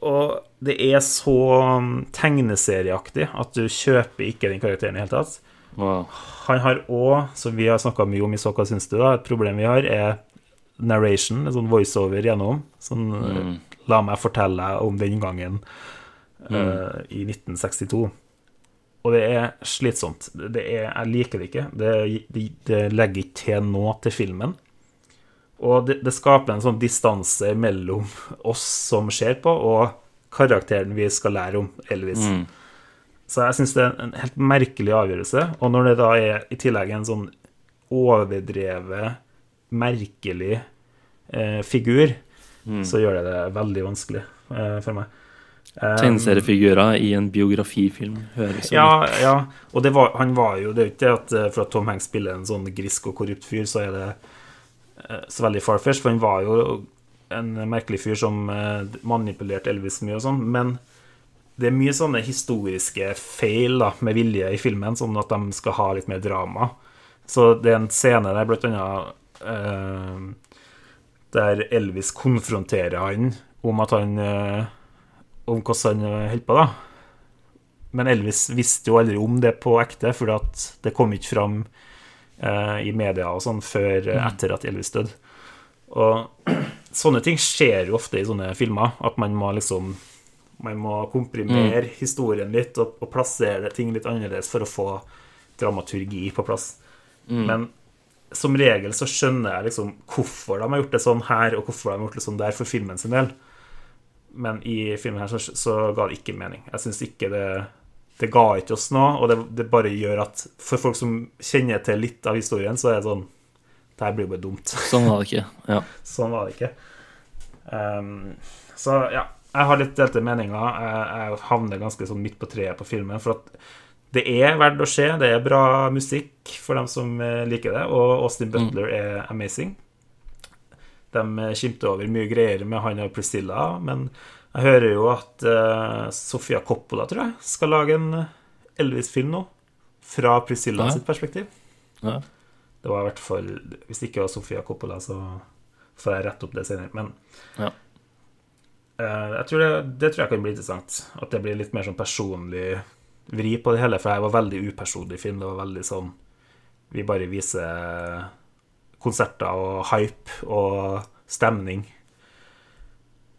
Og det er så um, tegneserieaktig at du kjøper ikke den karakteren i det hele tatt. Wow. Han har òg, som vi har snakka mye om i Så hva syns du, da, et problem vi har, er narration, en sånn voiceover gjennom. Sånn mm. La meg fortelle om den gangen eh, i 1962. Og det er slitsomt. Det er, jeg liker det ikke. Det, det, det legger ikke til noe til filmen. Og det, det skaper en sånn distanse mellom oss som ser på, og karakteren vi skal lære om, Elvis. Så jeg syns det er en helt merkelig avgjørelse. Og når det da er i tillegg en sånn overdrevet, merkelig eh, figur, så gjør det det veldig vanskelig eh, for meg. Um, Tegneseriefigurer i en biografifilm høres ja, ut. ja, og det var, han var jo Det er jo ikke det at eh, for at Tom Hanks spiller en sånn grisk og korrupt fyr, så er det eh, så veldig farfetch, for han var jo en merkelig fyr som eh, manipulerte Elvis mye og sånn, men det er mye sånne historiske feil da, med vilje i filmen, sånn at de skal ha litt mer drama. Så det er en scene der blant annet eh, der Elvis konfronterer han om at han eh, Om hvordan han holder på, da. Men Elvis visste jo aldri om det på ekte, for det kom ikke fram eh, i media og sånn før eh, etter at Elvis døde. Og [clears throat] sånne ting skjer jo ofte i sånne filmer, at man må liksom man må komprimere historien litt og, og plassere ting litt annerledes for å få dramaturgi på plass. Men som regel så skjønner jeg liksom hvorfor de har gjort det sånn her, og hvorfor de har gjort det sånn der for filmen sin del. Men i filmen her så, så ga det ikke mening. Jeg syns ikke det Det ga ikke oss noe, og det, det bare gjør at for folk som kjenner til litt av historien, så er det sånn Det her blir jo bare dumt. Sånn var det ikke. Ja. [laughs] Sånn var det ikke. Um, så ja, jeg har litt delte meninger. Jeg, jeg havner ganske sånn midt på treet på filmen. For at det er verdt å se. Det er bra musikk for dem som eh, liker det. Og Austin Butler er amazing. De eh, skimter over mye greier med han og Priscilla, men jeg hører jo at uh, Sofia Coppola, tror jeg, skal lage en Elvis-film nå. Fra Priscilla Ja. sitt perspektiv. Ja. Det var i hvert fall Hvis det ikke var Sofia Coppola, så får jeg rette opp det senere. Men Ja. uh, tror det, det tror jeg kan bli interessant. At det blir litt mer sånn personlig vri på det hele. For jeg var veldig upersonlig film. Det var veldig sånn Vi bare viser konserter og hype og stemning.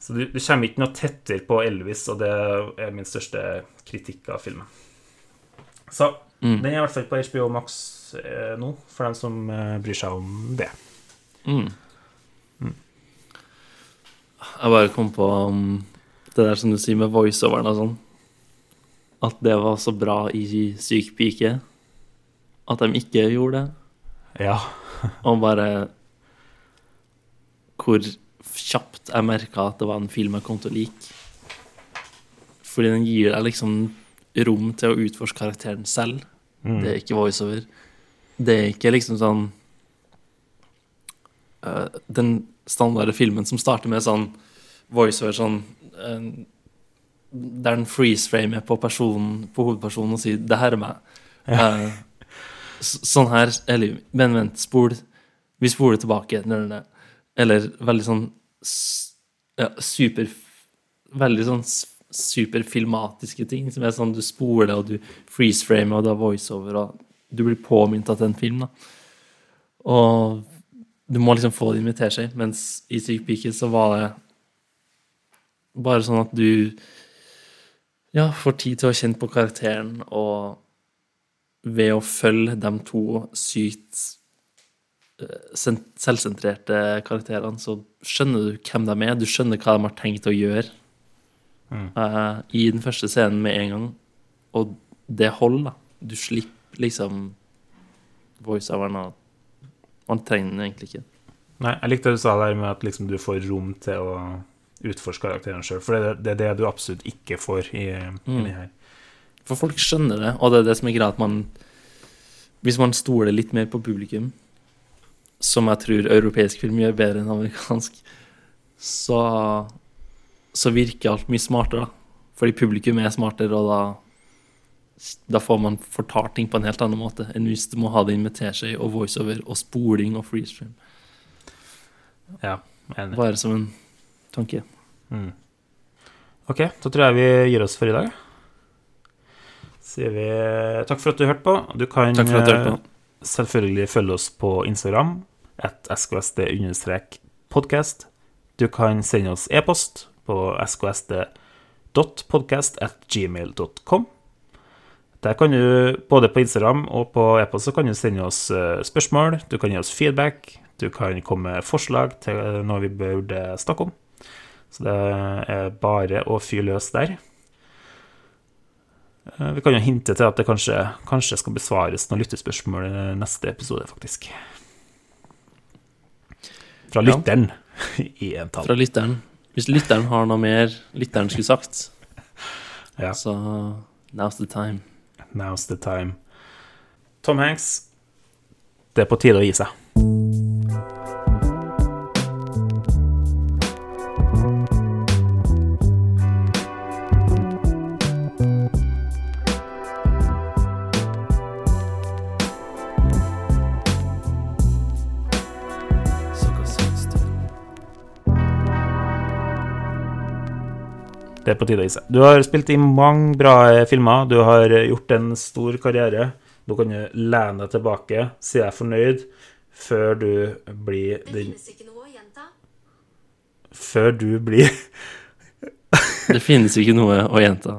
Så du, du kommer ikke noe tettere på Elvis, og det er min største kritikk av filmen. Så den er i hvert fall på HBO Max eh, nå, for dem som eh, bryr seg om det. Mm. Jeg bare kom på um, det der som du sier med voiceoveren og sånn. At det var så bra i Syk pike. At de ikke gjorde det. Ja. Og bare Hvor kjapt jeg merka at det var en film jeg kom til å like. Fordi den gir deg liksom rom til å utforske karakteren selv. Det er ikke voiceover. Det er ikke liksom sånn uh, Den standarde filmen som starter med sånn voiceover sånn uh, Der den freeze-framer på personen, på hovedpersonen og sier 'det her er meg'. S- sånn her Eller, men vent, spol. Vi spoler tilbake. Eller veldig sånn ja, super Veldig sånn superfilmatiske ting. Som er sånn du spoler, og du freeze-framer, og du har voiceover, og du blir påminnet at det er en film. da Og Du må liksom få det inn med seg, mens i Syk pike så var det bare sånn at du ja, får tid til å kjenne på karakteren, og ved å følge de to sykt selvsentrerte karakterene, så skjønner du hvem de er. Du skjønner hva de har tenkt å gjøre eh, i den første scenen med en gang. Og det holder, da. Du slipper liksom voiceoveren av Man trenger den egentlig ikke. Nei, jeg likte det du sa der med at liksom du får rom til å utforske karakteren sjøl, for det, det er det du absolutt ikke får i, i den her. For folk skjønner det, og det er det som er greia at man Hvis man stoler litt mer på publikum, som jeg tror europeisk film gjør bedre enn amerikansk, så, så virker alt mye smartere, da. Fordi publikum er smartere, og da da får man fortalt ting på en helt annen måte enn hvis du må ha det inn med teskje og voiceover og spoling og freestream. Ja, enig. Bare som en tanke. Ok, da tror jeg vi gir oss for i dag. Sier vi takk for at du hørte på. Du kan Takk for at du hørte på. Selvfølgelig følg oss på Instagram, at sksd-podkast. Du kan sende oss e-post på sksd.podcast.gmail.com. Der kan du, både på Instagram og på e-post, så kan du sende oss eh, spørsmål, du kan gi oss feedback, du kan komme med forslag til noe vi burde snakke om. Så det er bare å fyre løs der. Eh, Vi kan jo hinte til at det kanskje, kanskje skal besvares noen lyttespørsmål i neste episode, faktisk. Fra Ja. lytteren [laughs] i entall. Fra lytteren. Hvis lytteren har noe mer lytteren skulle sagt, [laughs] Ja. så now's the time. Now's the time. Tom Hanks, det er på tide å gi seg. Det er på tide å gi seg. Du har spilt i mange bra eh, filmer. Du har eh, gjort en stor karriere. Du kan jo lene deg tilbake, si deg fornøyd, før du blir den Før du blir Det finnes ikke noe å gjenta.